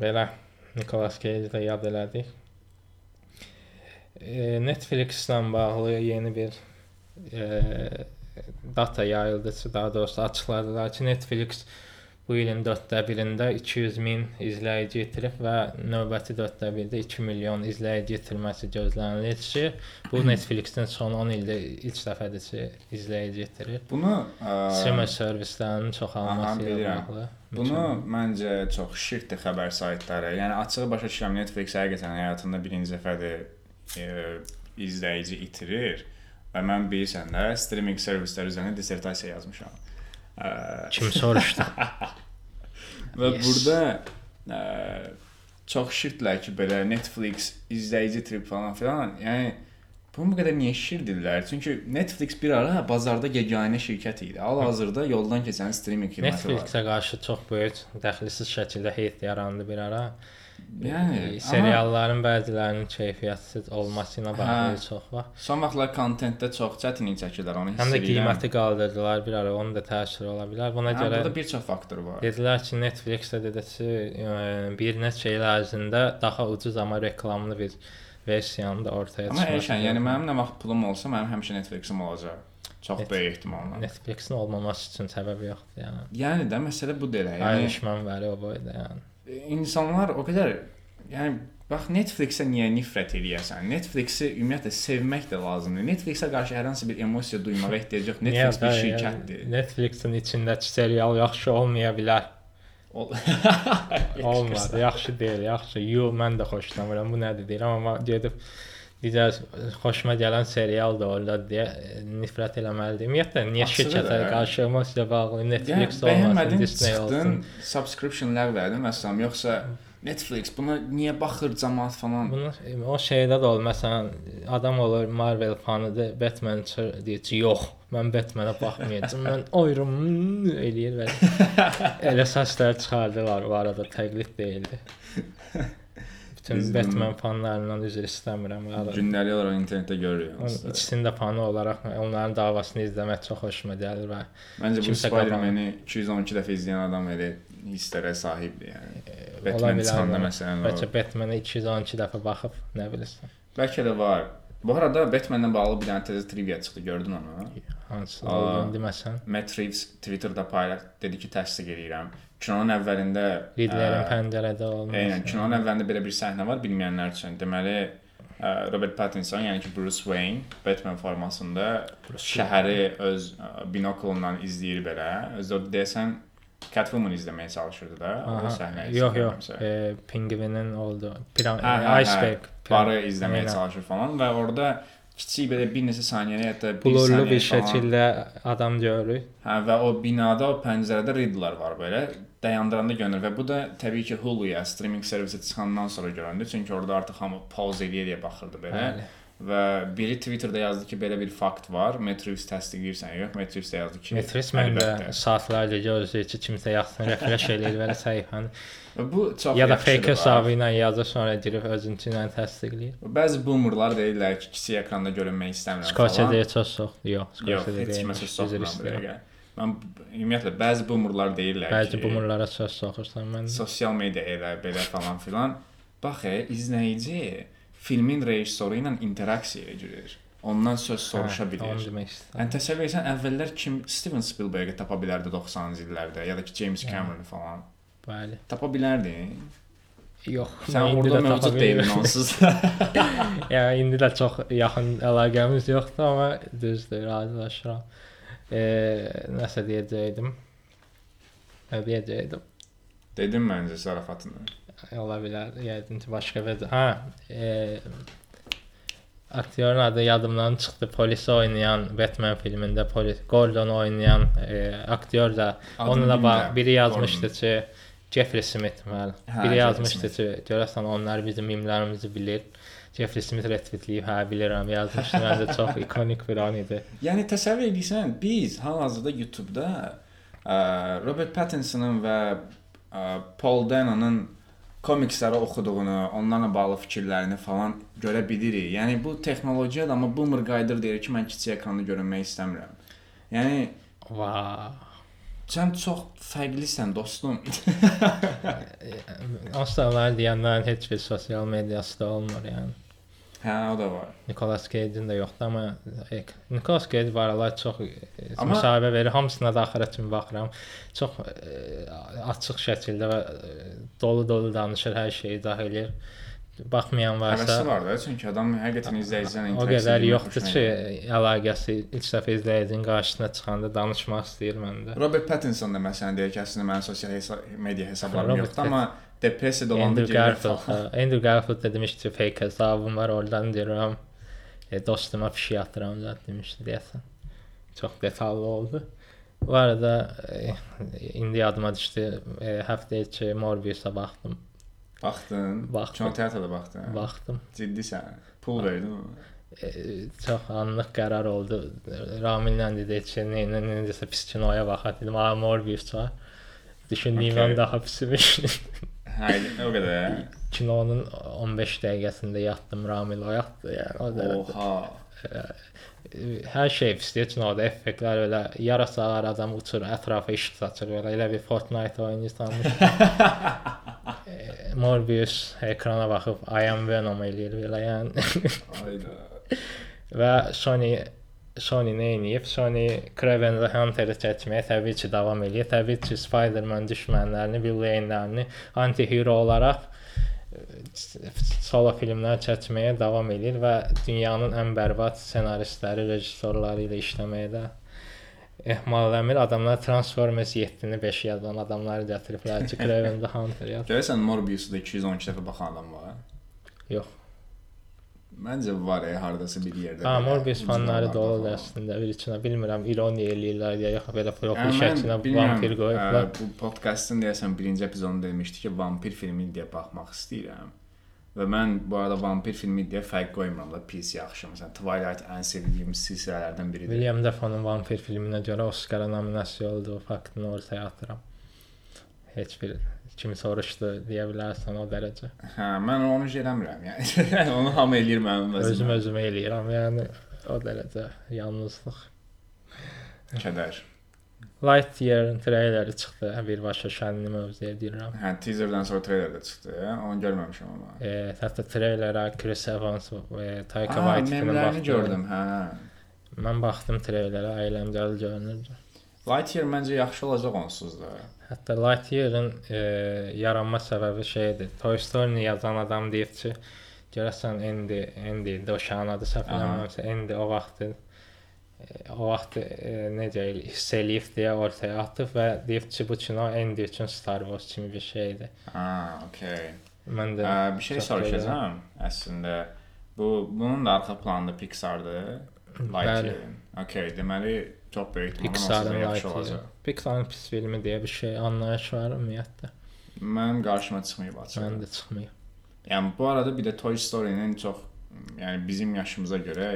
Speaker 2: Belə Nicolas Cage də yad elədik. E, Netflix-lə bağlı yeni bir e, data yayıldı, ki, daha doğrusu açıqladılar ki, Netflix bu ilin 4də 1-də 200 min izləyici itirib və növbəti 4də 1-də 2 milyon izləyici itirməsi gözlənilir ki, bu Netflix-in son 10 ildə ilk dəfədir ki, izləyici itirir.
Speaker 1: Bunu
Speaker 2: Streamer servislərinin çoxalması ilə bağlı.
Speaker 1: Bunu məncə çox şirkdir xəbər saytları. Yəni açığı başa düşürəm Netflix həqiqətən həyatında birinci dəfədir e, izləyici itirir. Və mən bilirsən də streaming servisləri üzərində dissertasiya yazmışam. Ə,
Speaker 2: Kim soruşdu?
Speaker 1: Və
Speaker 2: Yes.
Speaker 1: burada ə, çox şirklər ki, belə Netflix izləyici trip falan filan. Yəni Bunu bu qədər niyə şişirdirlər? Çünki Netflix bir ara bazarda yeganə şirkət idi. Hal-hazırda yoldan keçən streaming xidməti var.
Speaker 2: Netflixə qarşı çox böyük dəxilsiz şəkildə heyt yarandı bir ara.
Speaker 1: Yəni
Speaker 2: serialların bəzilərinin keyfiyyətsiz olması ilə bağlı
Speaker 1: Hə.
Speaker 2: çox var.
Speaker 1: son vaxtlar kontentdə çox çətinlik çəkirlər, onu hiss
Speaker 2: Həm də
Speaker 1: edirəm.
Speaker 2: qiyməti qaldırdılar bir ara, onun da təsiri ola bilər. Buna
Speaker 1: Hə,
Speaker 2: görə
Speaker 1: burada bir çox faktor var.
Speaker 2: dedilər ki, Netflix-də dedəsi e, bir neçə il ərzində daha ucuz amma reklamlı bir versiyanı da ortaya
Speaker 1: Amma
Speaker 2: çıxmasını
Speaker 1: Elşən, yəni mənim nə vaxt pulum olsa, mənim həmişə Netflixim olacaq. Çox
Speaker 2: Net-
Speaker 1: böyük ehtimalla.
Speaker 2: Netflix-in olmaması üçün səbəb yoxdur, yəni.
Speaker 1: Yəni də məsələ budur. Yəni
Speaker 2: Ayrışman var o boyda, yəni.
Speaker 1: İnsanlar o qədər yəni bax Netflixə niyə nifrət eləyəsən? Netflixi ümumiyyətlə sevmək də lazımdır. Netflixə qarşı hər hansı bir emosiya duymağa ehtiyac yox. Netflix bir
Speaker 2: yəni,
Speaker 1: şirkətdir.
Speaker 2: Netflix-in içindəki serial yaxşı olmaya bilər.
Speaker 1: Ol-
Speaker 2: Olmadı, yaxşı deyil, yaxşı. Yo, mən də xoşlamıram. Bu nədir deyirəm, amma gedib digər xoşuma gələn serial da orada deyə nifrət eləməliyəm. Ümumiyyətlə niyə
Speaker 1: Açığı
Speaker 2: şirkətə
Speaker 1: da.
Speaker 2: qarşı emosiya bağlı
Speaker 1: Yəni
Speaker 2: Netflix olmasın,
Speaker 1: bəyənmədin,
Speaker 2: Disney
Speaker 1: çıxdın,
Speaker 2: olsun.
Speaker 1: subscription ləğv elədin məsələn, yoxsa Netflix buna niyə baxır cəmaət falan?
Speaker 2: Bunu o şeydə də olur. Məsələn, adam olur Marvel fanıdır, Batman deyir ki, yox, mən Batmanə baxmayacağam. mən oyrum eləyir və elə səslər çıxardılar bu arada təqlid deyildi. Bütün
Speaker 1: Biz
Speaker 2: Batman fanlarından üzr istəmirəm.
Speaker 1: Gündəlik olaraq internetdə görürük.
Speaker 2: Onun
Speaker 1: onsuz da.
Speaker 2: ikisinin də fanı olaraq onların davasını izləmək çox xoşuma gəlir və
Speaker 1: Məncə bu Spider-Man-i 212 dəfə izləyən adam elə hisslərə sahibdir yəni.
Speaker 2: ola
Speaker 1: Batman çıxanda məsələn
Speaker 2: Bəlkə. Batmanə 212 dəfə baxıb, nə bilirsən.
Speaker 1: Bəlkə də var. Bu arada Batman-la bağlı bir dənə təzə trivia çıxdı, gördün onu?
Speaker 2: Hansı olduğunu deməsən.
Speaker 1: Matt Reeves Twitterda paylaş dedi ki, təsdiq edirəm. Kinonun əvvəlində
Speaker 2: Riddlerin
Speaker 1: ə,
Speaker 2: pəncərədə olması.
Speaker 1: Eynən, kinonun əvvəlində belə bir səhnə var bilməyənlər üçün. Deməli, ə, Robert Pattinson, yəni ki Bruce Wayne Batman formasında şəhəri öz ə, binoklundan izləyir belə. Özü də deyəsən Catwoman izləməyə çalışırdı da. O
Speaker 2: Aha,
Speaker 1: səhnəyə.
Speaker 2: Yox, yox.
Speaker 1: istəyirəmsə.
Speaker 2: E, pingvinin oldu. Piran
Speaker 1: Hə, hə,
Speaker 2: iceberg.
Speaker 1: Barı izləməyə
Speaker 2: Eynən.
Speaker 1: çalışır falan və orada kiçik belə bir neçə saniyəyə hətta bir
Speaker 2: Blurlu
Speaker 1: saniyə
Speaker 2: bir
Speaker 1: falan-
Speaker 2: şəkildə adam görürük.
Speaker 1: Hə və o binada, o pəncərədə Riddler var belə. Dayandıranda görünür və bu da təbii ki Hulu-ya, streaming servisi çıxandan sonra göründü. Çünki orada artıq hamı pause eləyə-eləyə baxırdı belə.
Speaker 2: Bəli.
Speaker 1: Və biri Twitterda yazdı ki, belə bir fakt var. Metrius təsdiqləyirsən yox? Metrius da yazdı ki,
Speaker 2: Metris məndə
Speaker 1: əlbəttə.
Speaker 2: saatlarca gözləyir ki, kimsə yazsın, refresh eləyir və səhifəni.
Speaker 1: Və bu çox
Speaker 2: Ya da fake hesabı ilə yazır, sonra girib özünkü ilə təsdiqləyir.
Speaker 1: Bəzi boomerlar deyirlər ki, kiçik ekranda görünmək istəmirəm
Speaker 2: Scorsese çox soxdur. Yox, Scorsese
Speaker 1: heç kimə bu dəqiqə. Mən ümumiyyətlə bəzi boomerlar deyirlər
Speaker 2: Bəzi
Speaker 1: ki,
Speaker 2: bumurlara söz soxursan mən.
Speaker 1: sosial media elə belə falan filan. Bax, e, izləyici filmin rejissoru ilə interaksiya edir. Ondan söz soruşa
Speaker 2: Hə, Onu
Speaker 1: bilir.
Speaker 2: demək istəyirəm.
Speaker 1: Yəni təsəvvür etsən əvvəllər kim Steven Spielberg-i tapa bilərdi 90-cı illərdə ya da ki James Cameron falan.
Speaker 2: Bəli.
Speaker 1: Tapa bilərdi.
Speaker 2: Yox.
Speaker 1: Sən orada mövcud deyilin onsuz.
Speaker 2: Ya indi də çox yaxın əlaqəmiz yoxdur, amma düzdür, razılaşıram. Eee, nəsə deyəcəydim. Nə deyəcəydim?
Speaker 1: Dedim məncə zarafatını.
Speaker 2: Ola bilər. Yəqin ki, başqa bir. Hə, eee Aktyorun adı yadımdan çıxdı. Polisi oynayan Batman filmində polis Gordon oynayan e, aktyor da
Speaker 1: Adını
Speaker 2: onunla bağ
Speaker 1: bilmirəm.
Speaker 2: biri yazmışdı
Speaker 1: Gordon.
Speaker 2: ki Jeffrey Smith məl.
Speaker 1: Hə,
Speaker 2: Biri
Speaker 1: Jeffrey
Speaker 2: yazmışdı ki, görəsən onlar bizim mimlərimizi bilir. Jeffrey Smith retweetləyib, hə bilirəm yazmışdı. Məncə çox ikonik bir an idi.
Speaker 1: Yəni təsəvvür edirsən, biz hal-hazırda YouTube-da ə, Robert Pattinson'ın və ə, Paul Dano'nun komiksləri oxuduğunu, onlarla bağlı fikirlərini falan görə bilirik. Yəni bu texnologiya da amma boomer qaydır deyir ki, mən kiçik ekranda görünmək istəmirəm. Yəni
Speaker 2: Va.
Speaker 1: sən çox fərqlisən dostum.
Speaker 2: Aslanlar deyənlərin heç bir sosial mediası da olmur yəni.
Speaker 1: Hə, o da var.
Speaker 2: Nicolas Cage-in də yoxdur, amma Nicolas Cage var çox
Speaker 1: Amma-
Speaker 2: müsahibə verir. Hamısına da axıra kimi baxıram. Çox e, açıq şəkildə və dolu-dolu danışır, hər şeyi izah eləyir. Baxmayan
Speaker 1: Həvəsi
Speaker 2: varsa
Speaker 1: var da, çünki adam həqiqətən izləyicinin
Speaker 2: o qədər yoxdur ki, əlaqəsi ilk dəfə izləyicinin qarşısına çıxanda danışmaq istəyir məndə.
Speaker 1: Robert Pattinson da məsələn deyir ki, əslində mənim sosial hesa media hesablarım yoxdur, amma depressiyada olanda
Speaker 2: Andrew Garfield,
Speaker 1: falan.
Speaker 2: Andrew Garfield da demişdi fake hesabım var, oradan deyirəm. E, dostuma fişi atıram zət demişdi deyəsən. Çox detallı oldu. Bu arada e, indi yadıma düşdü. E, həftə içi Morbius-a baxdım.
Speaker 1: Baxdın.
Speaker 2: Baxdım.
Speaker 1: Kino teatrda baxdın.
Speaker 2: Baxdım.
Speaker 1: Ciddisən. Pul verdin mi?
Speaker 2: e, çox anlıq qərar oldu. Ramillə dedi ki, nə nə necəsə pis kinoya baxaq dedim. Aa Morbius var. Düşündüyümdən
Speaker 1: Okay.
Speaker 2: daha pismiş.
Speaker 1: Hə, o qədər.
Speaker 2: Kinonun 15 dəqiqəsində yatdım, Ramil oyatdı. Yəni o dərəcə.
Speaker 1: Oha.
Speaker 2: Hər şey pisdir kinoda, effektlər belə yarasalar adam uçur, ətrafa işıq saçır, belə elə bir Fortnite oynayırsanmış. Morbius ekrana baxıb I am Venom eləyir belə yəni.
Speaker 1: Ayda.
Speaker 2: Və Sony Sony nə edib? Sony Craven the Hunter-ı çəkməyə təbii ki, davam eləyir. Təbii ki, Spider-Man düşmənlərini, villainlərini anti-hero olaraq e, solo filmlər çəkməyə davam eləyir və dünyanın ən bərbad ssenaristləri, rejissorları ilə işləməyə də ehmal eləmir. Adamlar Transformers 7-ni 5 yazan adamları gətiriblər ki, Craven the Hunter yaz.
Speaker 1: Görəsən Morbius-u da 212 dəfə baxan adam var.
Speaker 2: Yox.
Speaker 1: Məncə var ya hardasa bir yerdə.
Speaker 2: Ha, Morbius fanları doludur
Speaker 1: falan.
Speaker 2: əslində. Bir içinə bilmirəm, ironiya eləyirlər ya yox belə profil şəklinə vampir qoyublar.
Speaker 1: Bu podkastın deyəsən birinci epizodunda demişdi ki, vampir filmi deyə baxmaq istəyirəm. Və mən bu arada vampir filmi deyə fərq qoymuram da pis yaxşı. Məsələn, Twilight ən sevdiyim silsilələrdən biridir.
Speaker 2: William Dafoe'nun vampir filminə görə Oscar nominasiya olduğu faktını ortaya atıram. Heç bir kim soruşdu deyə bilərsən o dərəcə.
Speaker 1: Hə, mən onu eləmirəm. Yəni onu hamı eləyir mənim
Speaker 2: Özüm
Speaker 1: vəzifəm.
Speaker 2: özümə eləyirəm. Yəni o dərəcə yalnızlıq.
Speaker 1: Kədər.
Speaker 2: Lightyear treyleri çıxdı. Birbaşa şənli mövzuya deyirəm.
Speaker 1: Hə, teaserdən sonra treyler də çıxdı. Onu görməmişəm amma.
Speaker 2: E, hətta treylerə Chris Evans və Taika
Speaker 1: Aa,
Speaker 2: Waititi-nin
Speaker 1: memlərini
Speaker 2: baxdım.
Speaker 1: gördüm, hə.
Speaker 2: Mən baxdım treylerə, əyləncəli görünürdü.
Speaker 1: Lightyear məncə yaxşı olacaq onsuz da.
Speaker 2: Hətta Lightyear-ın e, yaranma səbəbi şeydir. Toy Story-ni yazan adam deyib ki, görəsən Andy, Andy də o uşağın adı səhv eləmirəmsə, Andy o vaxt e, o vaxt e, necə hiss eləyib deyə ortaya atıb və deyib ki, bu kino Andy üçün Star Wars kimi bir şeydir.
Speaker 1: Ha, okey.
Speaker 2: Mən də
Speaker 1: Ə, bir şey soruşacağam. Əslində bu bunun da arxa planında Pixar-dır. Lightyear. Okay, deməli çox böyük ehtimalla
Speaker 2: Pixar-ın
Speaker 1: yaxşı olacaq.
Speaker 2: Pixar-ın pis filmi deyə bir şey anlayış var ümumiyyətlə.
Speaker 1: Mən qarşıma çıxmayıb açıq.
Speaker 2: Mən də çıxmayıb.
Speaker 1: Yəni bu arada bir də Toy Story-nin çox yəni bizim yaşımıza görə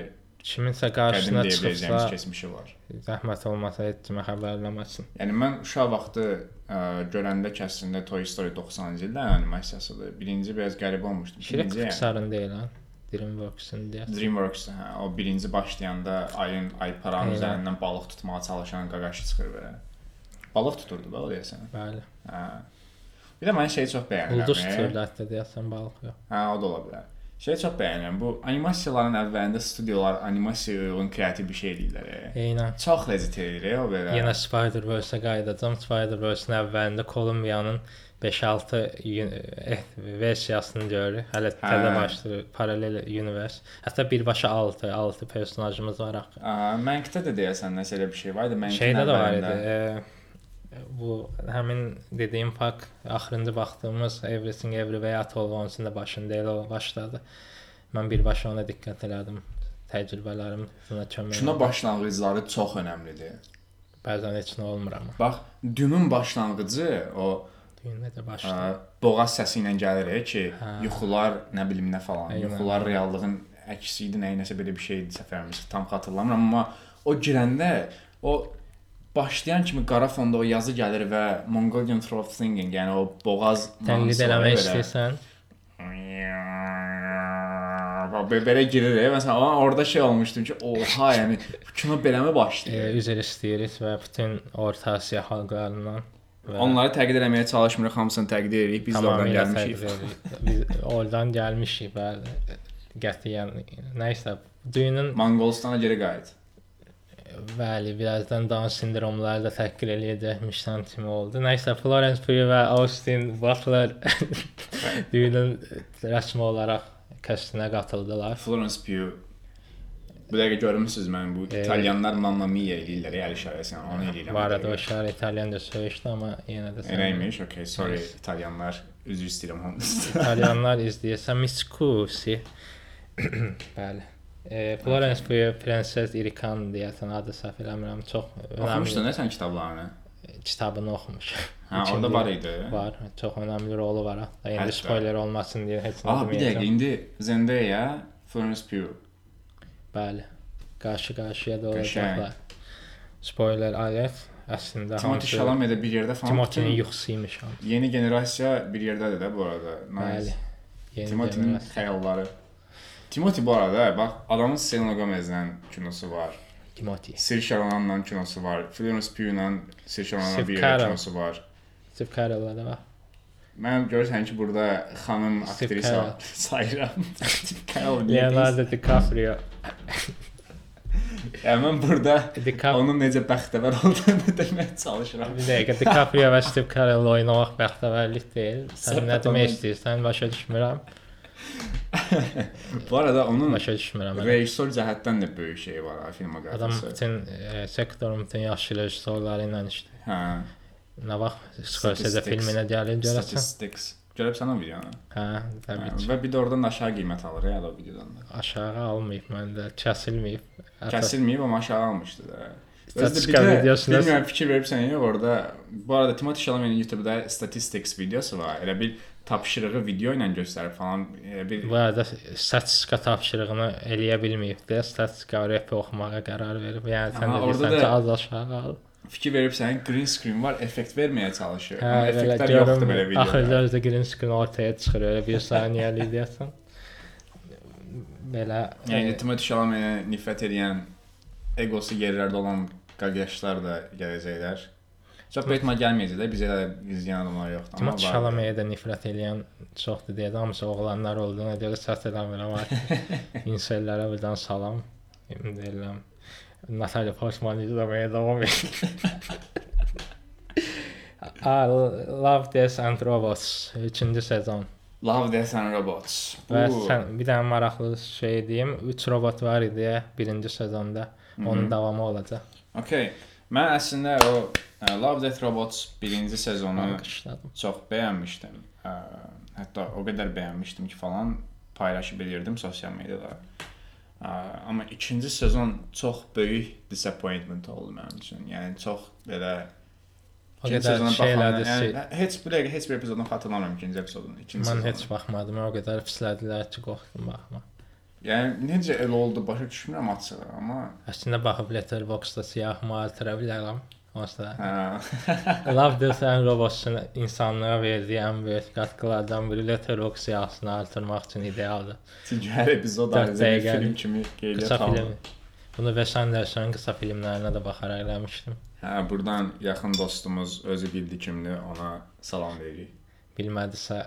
Speaker 2: Kiminsə qarşısına çıxsa
Speaker 1: keçmişi var.
Speaker 2: zəhmət olmasa heç kimə xəbərləməsin.
Speaker 1: Yəni mən uşaq vaxtı ə, görəndə ki, əslində Toy Story 90-cı illərin animasiyasıdır. Birinci biraz qəribə olmuşdu.
Speaker 2: Şirek
Speaker 1: İkinci, yəni,
Speaker 2: Pixar-ın deyil ha. Dreamworks-ın deyə.
Speaker 1: Dreamworks hə, o birinci başlayanda ayın ay paranın
Speaker 2: Eynən.
Speaker 1: üzərindən balıq tutmağa çalışan qaqaşı çıxır belə. Balıq tuturdu belə deyəsən.
Speaker 2: Bəli.
Speaker 1: Hə. Bir də mən şeyi çox bəyənirəm.
Speaker 2: Ulduz
Speaker 1: e.
Speaker 2: tuturdu hətta deyəsən balıq yox.
Speaker 1: Hə, o da ola bilər. Şeyi çox bəyənirəm. Bu animasiyaların əvvəlində studiyalar animasiyaya uyğun kreativ bir şey eləyirlər. e.
Speaker 2: Eynən.
Speaker 1: Çox ləzzət eləyir e, o belə.
Speaker 2: Yenə Spider-Verse-ə qayıdacağam. Spider-Verse-in əvvəlində Columbianın 5-6 eh, versiyasını görürük. Hələ
Speaker 1: Hə.
Speaker 2: təzə başlayır paralel univers. Hətta birbaşa 6, 6 personajımız var axı.
Speaker 1: Mənkdə də deyəsən nəsə elə bir şey var idi. Mənkin
Speaker 2: Şeydə də var idi. E, bu həmin dediyim pak axırıncı baxdığımız Everything Everywhere At All Once-un da başında elə başladı. Mən birbaşa ona diqqət elədim. Təcrübələrim buna kömək oldu.
Speaker 1: başlanğıcları çox əhəmilidir.
Speaker 2: Bəzən heç nə olmur amma.
Speaker 1: Bax, Dünün başlanğıcı o
Speaker 2: Düyünlə də
Speaker 1: ə,
Speaker 2: başlayır.
Speaker 1: boğaz səsi ilə gəlir e, ki,
Speaker 2: Hə.
Speaker 1: yuxular nə bilim nə falan.
Speaker 2: Eynən.
Speaker 1: Yuxular reallığın əksi idi, nə nəsə belə bir şey idi səfərimiz. Tam xatırlamıram, amma o girəndə o başlayan kimi qara fonda o yazı gəlir və Mongolian throat singing, yəni o boğaz
Speaker 2: Təqlid eləmək
Speaker 1: ya belə. girir. e. Məsələn, orada şey olmuşdum ki, oha, yəni kino beləmi başlayır?
Speaker 2: üzr istəyirik və bütün Orta Asiya xalqlarından və
Speaker 1: Onları təqdir etməyə çalışmırıq, hamısını təqdir edirik. Biz də oradan gəlmişik.
Speaker 2: təqdir. Biz oradan gəlmişik bəli. Qətiyyən nəysə düyünün
Speaker 1: Monqolistana geri qayıt.
Speaker 2: bəli birazdan Down sindromları da təhqir eləyəcəkmişdən kimi oldu. Nəysə Florence Pugh və Austin Butler düyünün rəsmi olaraq kəstinə qatıldılar.
Speaker 1: Florence Pugh Bu dəqiqə görmüsüz mən bu
Speaker 2: E,
Speaker 1: İtalyanlar Mamma Mia eləyirlər, əl işarəsi, yəni onu eləyirəm.
Speaker 2: Bu arada o şəhər İtalyanca söyüşdü, amma yenə də sən-
Speaker 1: Eləymiş, okay, sorry
Speaker 2: Yes.
Speaker 1: İtalyanlar, üzr istəyirəm hamınız.
Speaker 2: İtalyanlar izləyirsə miskusi. Bəli. E, Florence Pugh Prenses Irikan deyəsən adı səhv eləmirəm. Çox
Speaker 1: Oxumuşdun
Speaker 2: önəmli
Speaker 1: nə sən kitablarını?
Speaker 2: kitabını oxumuş.
Speaker 1: Hə, orada var idi.
Speaker 2: Var. Çox önəmli rolu var. Hətta indi spoiler olmasın deyə heç nə
Speaker 1: Aa, bir dəqiqə,
Speaker 2: deməyəcəm.
Speaker 1: indi Zendaya, Florence Pugh.
Speaker 2: Bəli. Qarşı-qarşıya
Speaker 1: Qəşəng.
Speaker 2: olacaqlar. Spoiler alert. Əslində
Speaker 1: Timothy Chalamet də bir yerdə falan.
Speaker 2: Timothy-nin
Speaker 1: bütün
Speaker 2: yuxusuymuş. o.
Speaker 1: Yeni generasiya bir yerdədir də bu arada.
Speaker 2: Bəli.
Speaker 1: Nice.
Speaker 2: Yeni
Speaker 1: Timothy'nin xəyalları. Timothy bu arada bax adamın Selena Gomez-lə kinosu var.
Speaker 2: Timothy.
Speaker 1: Saoirse Ronan'la kinosu var. Florence Pugh-la Saoirse Ronan'la
Speaker 2: Steve
Speaker 1: bir kinosu var.
Speaker 2: Steve Carell da var.
Speaker 1: Mən görürsən ki, burada xanım aktrisa sayıram.
Speaker 2: Leonardo DiCaprio.
Speaker 1: Yəni mən burada
Speaker 2: DiCaprio
Speaker 1: onun necə bəxtəvər olduğunu deməyə çalışıram.
Speaker 2: Bir dəqiqə DiCaprio və Steve Carell oynamaq bəxtəvərlik deyil. Sən nə demək istəyirsən? Başa düşmürəm.
Speaker 1: Bu arada onun
Speaker 2: Başa düşmürəm.
Speaker 1: rejissor cəhətdən də böyük şey var ha,
Speaker 2: Adam
Speaker 1: filmoqrafiyası.
Speaker 2: bütün e, sektorun bütün yaxşı rejissorları ilə işləyir.
Speaker 1: Hə.
Speaker 2: Nə vaxt Scorsese
Speaker 1: Statistics.
Speaker 2: filminə gəlir görəsən?
Speaker 1: Statistics. Görübsən o videonu?
Speaker 2: Hə, təbii
Speaker 1: Hə,
Speaker 2: ki.
Speaker 1: Və bir də oradan da aşağı qiymət alır ya o videodan da.
Speaker 2: Aşağı almayıb məndə, kəsilməyib.
Speaker 1: Kəsilməyib amma aşağı almışdı da.
Speaker 2: Statistika videosunda
Speaker 1: bilmirəm fikir veribsən ya orada. Bu arada Timothy Chalamet'in YouTube-da statistics videosu var. Elə bir tapşırığı video ilə göstərib falan. Elə bir
Speaker 2: bu arada statistika tapşırığını eləyə bilməyib də, statistika rep oxumağa qərar verib. Yəni sən də
Speaker 1: orada da-
Speaker 2: az aşağı al.
Speaker 1: Fikir veribsən, green screen var, effekt verməyə çalışır.
Speaker 2: Hə,
Speaker 1: Amma
Speaker 2: belə
Speaker 1: effektlər yoxdur belə
Speaker 2: görüm. Axırda
Speaker 1: videoda.
Speaker 2: özü green screen ortaya çıxır, elə bir saniyəlik deyəsən. Belə
Speaker 1: Yəni
Speaker 2: e,
Speaker 1: Timothy Chalamet-ə nifrət edən egosu yerlərdə olan qaqaşlar da gələcəklər. Çox böyük gəlməyəcək də, bizə də izləyən adamlar yoxdur.
Speaker 2: Timothy
Speaker 1: var.
Speaker 2: Chalamet-ə də nifrət edən çoxdur deyə də hamısı oğlanlar olduğuna görə səs eləmirəm artıq. İnsellərə birdən salam. Deyirəm. Natalia Portman izləməyə davam edir. Ah, Love, Death and Robots 3-cü sezon.
Speaker 1: Love, Death and Robots.
Speaker 2: Və
Speaker 1: Bu-
Speaker 2: sən bir dənə maraqlı şey deyim, 3 robot var idi 1-ci sezonda. Onun davamı olacaq.
Speaker 1: Okay. Mən əslində o ə, Love, Death Robots 1-ci sezonu
Speaker 2: Alqışladım.
Speaker 1: çox bəyənmişdim. Ə, Hətta o qədər bəyənmişdim ki, falan paylaşıb edirdim sosial mediada. Ə, Amma ikinci sezon çox böyük disappointment oldu mənim üçün. Yəni çox belə
Speaker 2: O qədər şey
Speaker 1: baxanda,
Speaker 2: elədi.
Speaker 1: yəni,
Speaker 2: şey-
Speaker 1: heç bir dəqiqə heç bir epizodunu xatırlamıram ikinci epizodunu. İkinci
Speaker 2: Mən
Speaker 1: sezonu.
Speaker 2: heç baxmadım. O qədər pislədilər ki, qorxdum baxma.
Speaker 1: Yəni necə elə oldu başa düşmürəm açığı, amma
Speaker 2: Əslində baxıb Letterboxd-da siyahımı artıra bilərəm.
Speaker 1: Hə.
Speaker 2: Love and Robots-un insanlığa verdiyi ən böyük qatqılardan biri Letterboxd siyahısını artırmaq üçün idealdır.
Speaker 1: Çünki hər epizod ayrıca bir film kimi alınır.
Speaker 2: film. Bunu Wes Anderson qısa filmlərinə də baxaraq eləmişdim.
Speaker 1: Hə, burdan yaxın dostumuz özü bildi kimdir, ona salam veririk.
Speaker 2: Bilmədisə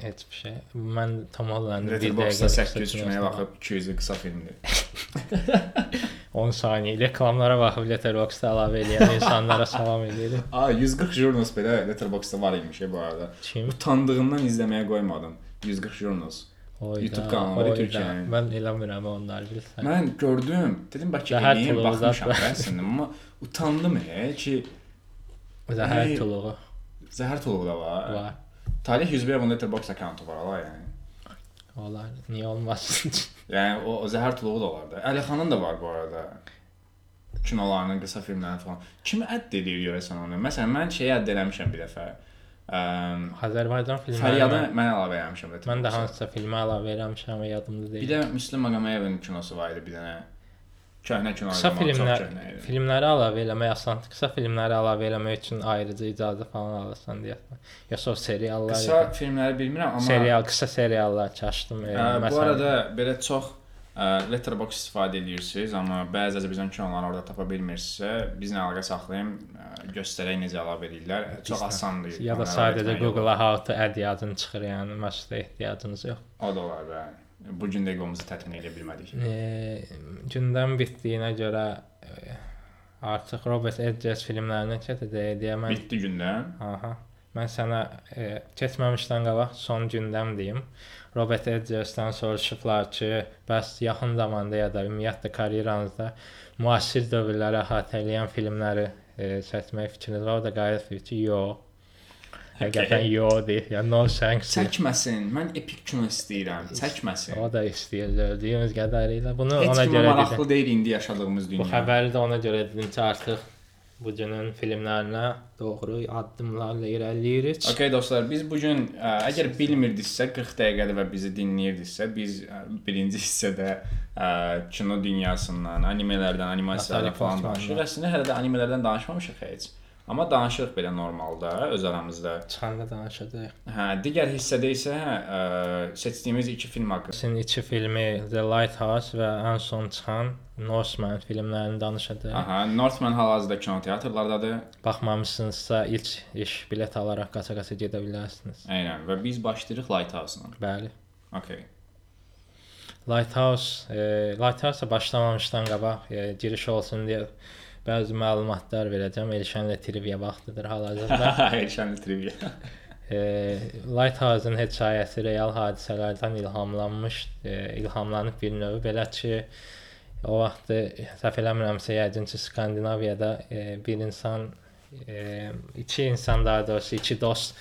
Speaker 2: heç bir şey. Mən Tom Holland'ın bir dəqiqə
Speaker 1: 800 kinoya baxıb 200 qısa filmdir.
Speaker 2: 10 saniyə reklamlara baxıb Letterboxd-da əlavə edən insanlara salam edirik.
Speaker 1: A, 140 Journos belə Letterboxdda var imiş bu arada.
Speaker 2: Kim?
Speaker 1: Utandığımdan izləməyə qoymadım. 140 Journos.
Speaker 2: Oyda,
Speaker 1: YouTube kanalı. Türkiyənin.
Speaker 2: Mən eləmirəm onlar bilirsən.
Speaker 1: Mən gördüm, dedim bəlkə eləyim, baxmışam əslində, amma utandım elə ki,
Speaker 2: Zəhər tuluğu
Speaker 1: zəhər tuluğu da var.
Speaker 2: var.
Speaker 1: Talih 101 onun Letterboxd accountu var ala yəni.
Speaker 2: Olar. Niyə olmasın?
Speaker 1: Yəni o, o zəhər tuluğu da olar da. Əlixanın da var bu arada. Kinolarının, qısa filmlərinin falan. Kim ədd edir görəsən onu? Məsələn, mən şeyi ədd eləmişəm bir dəfə. Əm,
Speaker 2: Azərbaycan filmləri.
Speaker 1: Fəryadı
Speaker 2: mən-
Speaker 1: əlavə eləmişəm.
Speaker 2: Mən də hansısa filmə əlavə eləmişəm, yadımda
Speaker 1: Bir
Speaker 2: deyil.
Speaker 1: də Müslüm Maqamayevin kinosu var idi bir dənə. Köhnə kino.
Speaker 2: Qısa filmlər, filmləri əlavə eləmək asandır. Qısa filmləri əlavə eləmək üçün ayrıca icazə falan alırsan deyəsən. Yoxsa o seriallar.
Speaker 1: Qısa
Speaker 2: idi.
Speaker 1: filmləri bilmirəm, amma
Speaker 2: serial, qısa seriallar çaşdım. E,
Speaker 1: Ə, bu
Speaker 2: məsələn,
Speaker 1: arada belə çox letterbox istifadə edirsiniz, amma bəzi Azərbaycan kinolarını orada tapa bilmirsinizsə, bizlə əlaqə saxlayın, göstərək necə əlavə edirlər. Çox asandır.
Speaker 2: ya da sadəcə. Google-a how to add yazın çıxır, yəni məşqə ehtiyacınız yox.
Speaker 1: O da olar bəli. Bu gün də egomuzu təmin edə bilmədik.
Speaker 2: E, gündəm bitdiyinə görə e, artıq Robert Edgers filmlərinə keçəcək deyə mən
Speaker 1: Bitdi gündən.
Speaker 2: Aha. Mən sənə e, keçməmişdən qabaq son gündəm deyim. Robert Edgersdən soruşublar ki, bəs yaxın zamanda ya da ümumiyyətlə karyeranızda müasir dövrləri əhatə edən filmləri e, seçmək fikriniz var? O da qayıt ki, yox. Həqiqətən yox deyir. Yəni no thanks.
Speaker 1: Çəkməsin. Mən epik kino istəyirəm. Çəkməsin.
Speaker 2: O da istəyir gördüyümüz qədərilə. Bunu
Speaker 1: Heç
Speaker 2: ona görə
Speaker 1: maraqlı
Speaker 2: dedim.
Speaker 1: deyil indi yaşadığımız
Speaker 2: Bu
Speaker 1: dünya.
Speaker 2: xəbəri də ona görə dedim ki, artıq bu günün filmlərinə doğru addımlarla irəliləyirik.
Speaker 1: Okay dostlar, biz bu gün ə, əgər bilmirdinizsə 40 dəqiqədə və bizi dinləyirdinizsə, biz ə, birinci hissədə ə, kino dünyasından, animelərdən, animasiyalardan falan danışırıq. Əslində hələ də animelərdən danışmamışıq heç. Amma danışırıq belə normalda öz aramızda.
Speaker 2: Çıxanda danışacağıq.
Speaker 1: Hə, digər hissədə isə ə, seçdiyimiz iki film haqqında.
Speaker 2: Sizin iki filmi The Lighthouse və ən son çıxan Northman filmlərini danışacağıq.
Speaker 1: Aha, Northman hal-hazırda kinoteatrlardadır.
Speaker 2: Baxmamısınızsa ilk iş bilet alaraq qaça-qaça gedə bilərsiniz.
Speaker 1: Eynən və biz başlayırıq Lighthouse-la.
Speaker 2: Bəli.
Speaker 1: Okay.
Speaker 2: Lighthouse, e, Lighthouse başlamamışdan qabaq e, giriş olsun deyə bəzi məlumatlar verəcəm. Elşənlə trivia vaxtıdır hal-hazırda.
Speaker 1: Elşən trivia.
Speaker 2: e, Lighthouse-un hekayəsi real hadisələrdən ilhamlanmış, e, ilhamlanıb bir növ belə ki, o vaxt səhv eləmirəmsə yəqin ki, Skandinaviyada e, bir insan e, iki insan daha doğrusu iki dost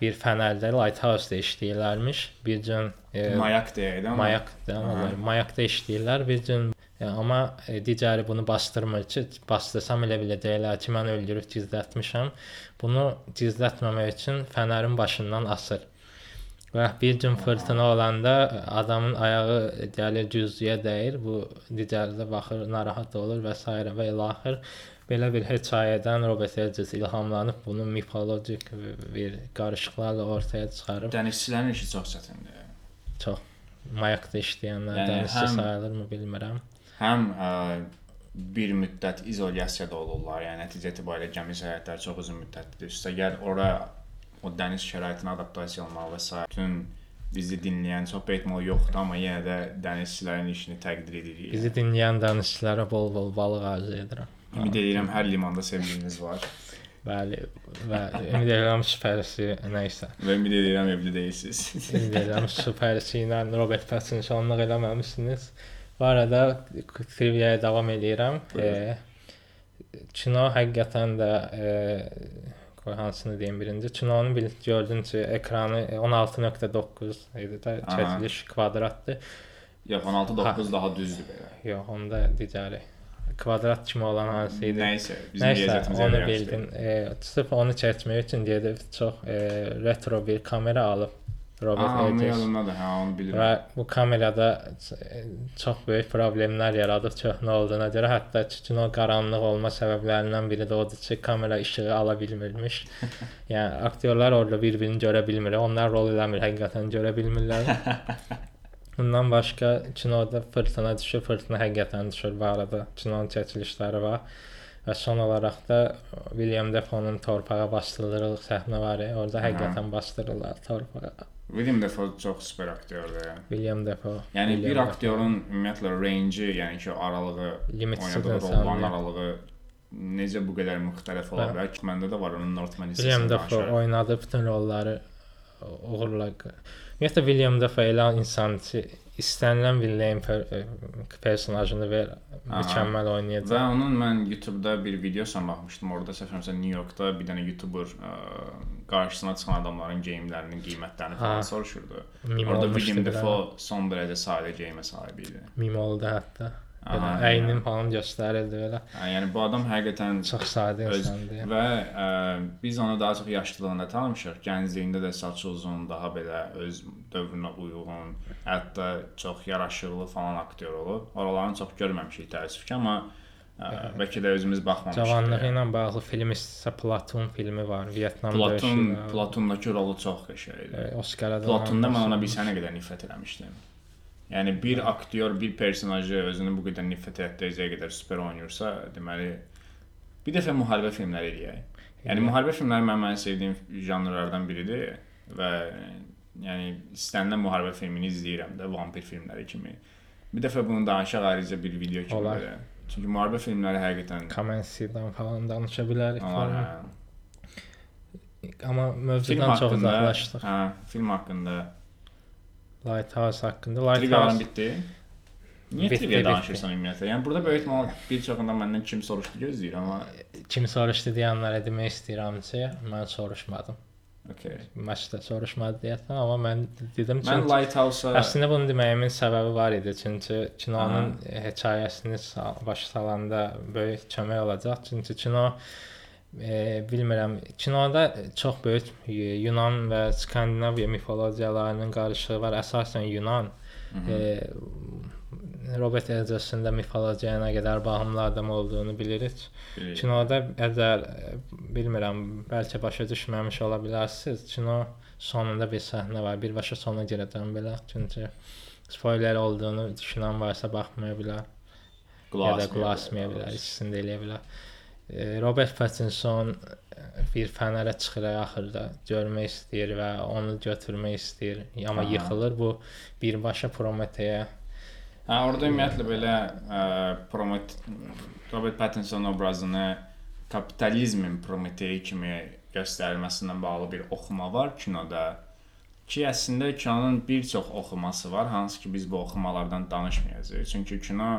Speaker 2: bir fənərdə Lighthouse-da işləyirlərmiş. Bir gün e,
Speaker 1: Mayak deyək də. amma-
Speaker 2: Mayak da mayakda işləyirlər. Bir gün amma e, digəri bunu bastırmır ki, bastırsam elə biləcəklər ki, mən öldürüb gizlətmişəm. Bunu gizlətməmək üçün fənərin başından asır. Və bir gün fırtına olanda adamın ayağı gəlir güzlüyə dəyir. Bu digəri də baxır, narahat olur və s. və ilaxır. Belə bir hekayədən Robert Edges ilhamlanıb bunu mifologik bir qarışıqlarla ortaya çıxarıb.
Speaker 1: Dənizçilərin işi çox çətindir.
Speaker 2: Çox mayakda işləyənlərdən
Speaker 1: Yəni
Speaker 2: yəni,
Speaker 1: həm-
Speaker 2: sayılırmı bilmirəm.
Speaker 1: Həm ə, bir müddət izolyasiyada olurlar. Yəni nəticə itibarilə gəmi səyahətləri çox uzun müddətlidir. Üstəgəl ora o dəniz şəraitinə adaptasiya olmalı və s. bütün bizi dinləyən çox ehtimal yoxdur, amma yenə də dənizçilərin işini təqdir edirik.
Speaker 2: Bizi dinləyən danışıqlara bol-bol balıq arzu edirəm.
Speaker 1: Ümid edirəm hər limanda sevgiliniz var
Speaker 2: Bəli, və ümid edirəm süpərsi nə isə.
Speaker 1: və ümid edirəm evli deyilsiniz.
Speaker 2: Ümid edirəm süpərsi ilə Robert Pattinsonluq eləməmisiniz. Bu arada triviaya davam edirəm. E, kino həqiqətən də e, hansını deyim birinci. Kinonu bil gördün ki, ekranı 16.9 idi də çəkiliş kvadratdır.
Speaker 1: Yox, 16-9 daha düzdür belə.
Speaker 2: Yox, onda digəri. Kvadrat kimi olan hansı idi?
Speaker 1: Nəysə, bizim
Speaker 2: Nəysə, onu bildin. E, sırf onu çəkmək üçün gedib çox e, retro bir kamera alıb Robert
Speaker 1: Aa, onu
Speaker 2: Edges.
Speaker 1: yadımdadır, hə, onu
Speaker 2: Və
Speaker 1: bilirəm.
Speaker 2: bu kamerada çox böyük problemlər yaradıb köhnə olduğuna görə, hətta ki, kino qaranlıq olma səbəblərindən biri də odur ki, kamera işığı ala bilmirmiş. yəni aktyorlar orada bir-birini görə bilmir. Onlar rol eləmir, həqiqətən görə bilmirlər. Bundan başqa kinoda fırtına düşür, fırtına həqiqətən düşür bu arada. Kinonun çəkilişləri var. Və son olaraq da William Defoe-nun torpağa bastırıldığı səhnə var.
Speaker 1: Aha.
Speaker 2: həqiqətən bastırırlar torpağa.
Speaker 1: William Dafoe çox super aktyordur.
Speaker 2: William Defoe.
Speaker 1: Yəni
Speaker 2: William
Speaker 1: bir aktyorun ümumiyyətlə range, yəni ki, aralığı, oynadığı rolların aralığı necə bu qədər müxtəlif ola bilər ki, məndə də var onun Northman
Speaker 2: William
Speaker 1: hissəsində
Speaker 2: Dafoe
Speaker 1: danışarıq.
Speaker 2: oynadı bütün rolları uğurla. Ümumiyyətlə William Dafoe elə insan istənilən villain per personajını ver,
Speaker 1: Aha.
Speaker 2: mükəmməl
Speaker 1: Və
Speaker 2: oynayacaq.
Speaker 1: onun mən YouTube-da bir videosuna baxmışdım. Orada səfərimsə New Yorkda bir dənə YouTuber ə, qarşısına çıxan adamların geyimlərinin qiymətlərini falan soruşurdu.
Speaker 2: Mim
Speaker 1: Orada William
Speaker 2: bir
Speaker 1: Dafoe son dərəcə sadə geyimə sahib idi.
Speaker 2: Mim oldu hətta. Belə əynin falan göstərirdi belə.
Speaker 1: Hə, Yəni bu adam həqiqətən
Speaker 2: Çox sadə
Speaker 1: öz
Speaker 2: insandı.
Speaker 1: və ə, biz onu daha çox yaşlılığında tanımışıq. Gəncliyində də saçı uzun, daha belə öz dövrünə uyğun, hətta çox yaraşıqlı falan aktyor olub. Oralarını çox görməmişik təəssüf ki, amma ə, bəlkə də özümüz baxmamışıq.
Speaker 2: Cavanlığı ilə bağlı film isə Platon filmi var. Vyetnam
Speaker 1: Platon,
Speaker 2: döyüşü.
Speaker 1: Platondakı rolu çox qəşəngdir.
Speaker 2: e, Oscara da
Speaker 1: Platonda mən ona bir sənə qədər nifrət eləmişdim. Yəni bir aktyor bir personajı özünü bu qədər nifrət etdirəcəyə qədər super oynayırsa, deməli bir dəfə müharibə filmləri eləyək. Yəni müharibə filmləri mənim ən sevdiyim janrlardan biridir və yəni istənilən müharibə filmini izləyirəm də vampir filmləri kimi. Bir dəfə bunu danışaq ayrıca bir video kimi
Speaker 2: Olar.
Speaker 1: belə. Çünki müharibə filmləri həqiqətən
Speaker 2: Kamensi'dən falan danışa bilərik.
Speaker 1: olar. Hə.
Speaker 2: Amma mövzudan çox uzaqlaşdıq.
Speaker 1: hə, film haqqında
Speaker 2: Lighthouse haqqında. Lighthouse
Speaker 1: bitdi. Niyə trivia danışırsan ümumiyyətlə? Yəni burada böyük ehtimal bir çoxundan məndən kim soruşdu gözləyir, amma
Speaker 2: kim soruşdu deyənlərə demək istəyirəm ki, mən soruşmadım.
Speaker 1: Okay.
Speaker 2: Maçda soruşmadı deyəsən, amma mən dedim
Speaker 1: Mən
Speaker 2: çünki
Speaker 1: Lighthouse-a
Speaker 2: əslində bunu deməyimin səbəbi var idi. Çünki kinonun hekayəsini başa salanda böyük kömək olacaq. Çünki kino e, bilmirəm, kinoda çox böyük e, Yunan və Skandinaviya mifologiyalarının qarışığı var. Əsasən Yunan. E, Robert Egerton da mifologiyaya qədər bağımlı adam olduğunu bilirik.
Speaker 1: bilirik.
Speaker 2: Kinoda əgər e, bilmirəm, bəlkə başa düşməmiş ola bilərsiniz. Kino sonunda bir səhnə var. Birbaşa sona girəcəm belə. Çünki spoiler olduğunu düşünən varsa baxmaya bilər. qulaq asmaya bilər, ikisini də eləyə bilər. E, Robert Pattinson e, bir fənərə çıxır axırda, görmək istəyir və onu götürmək istəyir, amma
Speaker 1: Aha.
Speaker 2: yıxılır. Bu birbaşa Prometeya
Speaker 1: Hə, orada ümumiyyətlə belə ə, Promet Robert Pattinson obrazını kapitalizmin Prometey kimi göstərilməsindən bağlı bir oxuma var kinoda. Ki əslində kinonun bir çox oxuması var, hansı ki biz bu oxumalardan danışmayacağıq. Çünki kino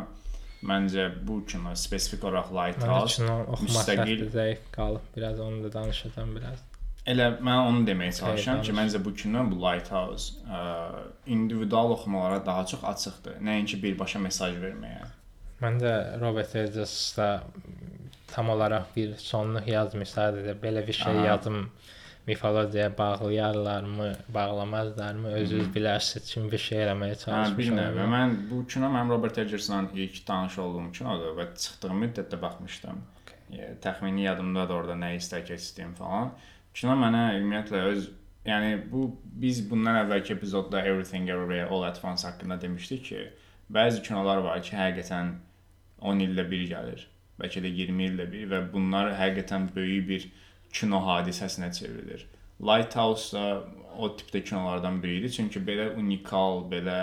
Speaker 1: məncə bu kino spesifik olaraq Lighthouse
Speaker 2: kino
Speaker 1: müstəqil-
Speaker 2: zəif qalıb. Biraz onu da danışacağam biraz.
Speaker 1: Elə mən onu deməyə çalışıram ki, məncə bu kino, bu Lighthouse ə, individual oxumalara daha çox açıqdır. Nəinki birbaşa mesaj verməyə.
Speaker 2: Mən də Robert Edges da tam olaraq bir sonluq yazmış sadəcə belə bir şey
Speaker 1: Aha.
Speaker 2: yazım mifologiyaya bağlayarlarmı, bağlamazlarmı özünüz bilərsiniz kimi bir şey eləməyə
Speaker 1: Hə,
Speaker 2: çalışmışam.
Speaker 1: bir növ. Mən bu kino mənim Robert Egersonla ilk tanış olduğum kinodur və çıxdığı müddətdə baxmışdım. Okay. Təxmini yadımdadır orada nə istər keçdiyim falan. Kino mənə ümumiyyətlə öz yəni bu biz bundan əvvəlki epizodda Everything Everywhere All at Once haqqında demişdik ki, bəzi kinolar var ki, həqiqətən 10 ildə bir gəlir, bəlkə də 20 ildə bir və bunlar həqiqətən böyük bir kino hadisəsinə çevrilir. Lighthouse da o tipdə kinolardan biri idi, çünki belə unikal, belə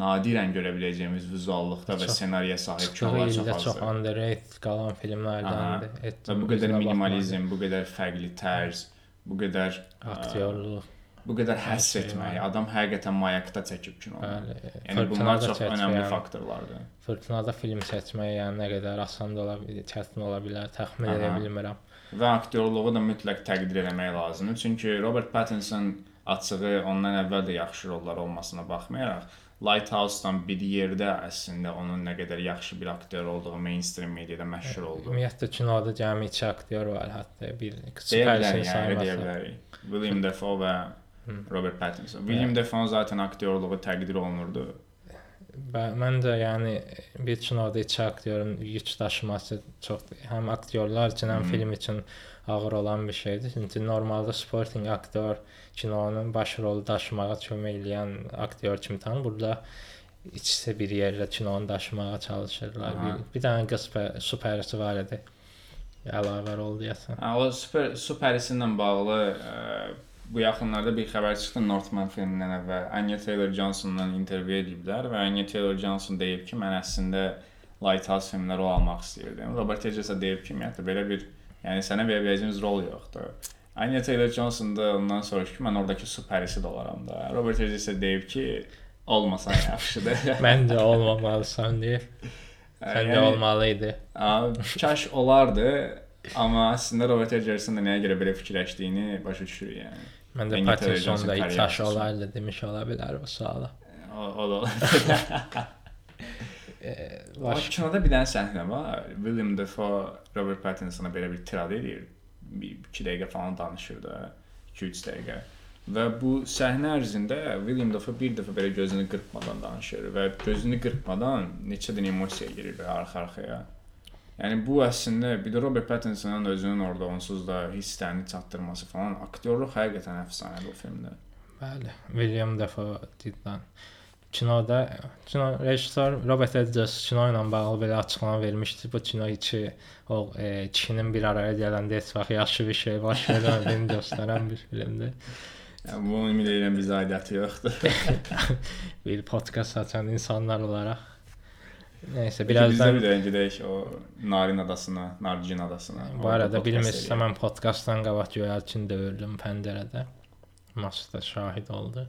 Speaker 1: nadirən görə biləcəyimiz vizuallıqda və
Speaker 2: Çox-
Speaker 1: ssenariyə sahib kinolar çox
Speaker 2: ildə çox
Speaker 1: azdır.
Speaker 2: underrated qalan filmlərdəndir.
Speaker 1: Və bu qədər minimalizm, bu qədər fərqli tərz, bu qədər
Speaker 2: baxmadım. aktyorluq,
Speaker 1: bu qədər
Speaker 2: şey
Speaker 1: etmək, adam həqiqətən mayakda çəkib kino.
Speaker 2: bəli.
Speaker 1: Yəni bunlar çox önəmli
Speaker 2: çəkməyən-
Speaker 1: faktorlardır.
Speaker 2: Fırtınada film çəkmək yəni nə qədər asan da ola bilər, çətin ola bilər, təxmin edə bilmirəm.
Speaker 1: Və aktyorluğu da mütləq təqdir etmək lazımdır. Çünki Robert Pattinson açığı ondan əvvəl də yaxşı rollar olmasına baxmayaraq Lighthouse-dan bir yerdə əslində onun nə qədər yaxşı bir aktyor olduğu mainstream mediada məşhur oldu.
Speaker 2: Ümumiyyətlə kinoda cəmi 2 aktyor var, hətta bir
Speaker 1: deyə
Speaker 2: saymasa.
Speaker 1: bilərik. William Dafoe və Robert Pattinson. William Dafoe zaten aktyorluğu təqdir olunurdu.
Speaker 2: Mən də yəni bir kinoda 2 aktyorun yük daşıması çox həm aktyorlar üçün, həm film üçün ağır olan bir şeydir. Çünki normalda supporting aktor kinonun baş rolu daşımağa kömək edən aktyor kimi tanınır. Burada ikisi bir yerdə kinonu daşımağa çalışırlar.
Speaker 1: Aha.
Speaker 2: Bir, bir dənə qız superisi var idi. Əlavə rol deyəsən.
Speaker 1: Hə, o super superisi ilə bağlı ə, bu yaxınlarda bir xəbər çıxdı Northman filmindən əvvəl. Anya Taylor-Johnsonla intervyu ediblər və Anya Taylor-Johnson deyib ki, mən əslində Lighthouse filmində rol almaq istəyirdim. Robert Eggers də deyib ki, ümumiyyətlə belə bir, yəni sənə verə biləcəyimiz rol yoxdur. Anya Taylor-Johnson da ondan soruşdu ki, mən oradakı superisi də olaram da. Robert Eggers də deyib ki, olmasan yaxşıdır.
Speaker 2: Məncə olmamalısan deyir. Səndə
Speaker 1: Yəni-
Speaker 2: olmalı idi.
Speaker 1: Kaş olardı, amma əslində Robert Eggersin də nəyə görə belə fikirləşdiyini başa düşürük yəni.
Speaker 2: Məndə
Speaker 1: Anya
Speaker 2: Pattinson da itaş olardı demiş ola bilər bu suala.
Speaker 1: O, o da olar. O
Speaker 2: Baş
Speaker 1: kinoda bir dənə səhnə var. William Dafoe Robert Pattinsona belə bir tirad edir. Bir 2 dəqiqə falan danışır da. 2-3 dəqiqə. Və bu səhnə ərzində William Dafoe bir dəfə belə gözünü qırpmadan danışır və gözünü qırpmadan neçə dənə emosiya girir arxa-arxaya. Yəni bu əslində bir də Robert Pattinsonun özünün orada onsuz da hisslərini çatdırması falan aktyorluq həqiqətən əfsanədir o filmdə.
Speaker 2: Bəli, William Dafoe cidden. Kinoda kino rejissor Robert Eggers kino ilə bağlı belə açıqlama vermişdi. Bu kino içi o e, kişinin bir araya gələndə heç vaxt yaxşı bir şey baş vermədiyini göstərən bir filmdir.
Speaker 1: Yəni bu ümid edirəm bizə aidiyyəti yoxdur.
Speaker 2: Bir podkast açan insanlar olaraq. Nəysə,
Speaker 1: Birazdan
Speaker 2: birazdan
Speaker 1: bir də gedək o Narin adasına, Narcin adasına.
Speaker 2: bu arada bilmirsə mən podkastdan qabaq göyərçin döyürdüm pəncərədə. Masda şahid oldu.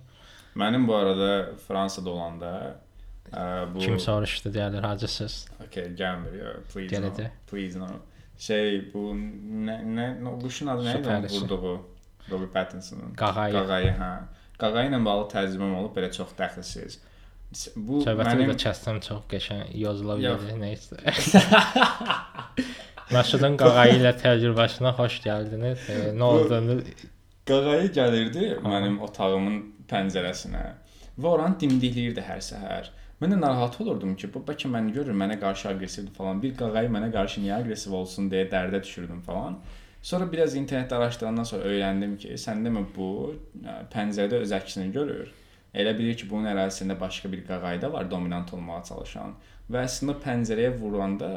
Speaker 1: Mənim bu arada Fransada olanda ə, bu
Speaker 2: Kim soruşdu deyirlər hacısız.
Speaker 1: Okay, gəlmir. Please
Speaker 2: Gələcək.
Speaker 1: no. Please no. Şey bu nə nə o quşun adı nə idi vurduğu? Robert Pattinsonun.
Speaker 2: Qağayı.
Speaker 1: Qağayı, hə. Qağayı ilə bağlı tərcüməm olub belə çox dəxilsiz. Bu
Speaker 2: Söhbətimi
Speaker 1: mənim
Speaker 2: də kəsdim çox qəşəng yazıla bilər, nə isə. Məşhudun qağayı ilə təcrübəsinə xoş gəldiniz. E, nə olduğunu
Speaker 1: Qağayı gəlirdi mənim otağımın pəncərəsinə və oranı dimdikləyirdi hər səhər. Mən də narahat olurdum ki, bu bəlkə məni görür, mənə qarşı aqressivdir falan. Bir qağayı mənə qarşı niyə aqressiv olsun deyə dərdə düşürdüm falan. Sonra biraz internetdə araşdırandan sonra öyrəndim ki, sən demə bu pəncərədə öz əksini görür. Elə bilir ki, bunun ərazisində başqa bir qağayı da var dominant olmağa çalışan. Və əslində pəncərəyə vuranda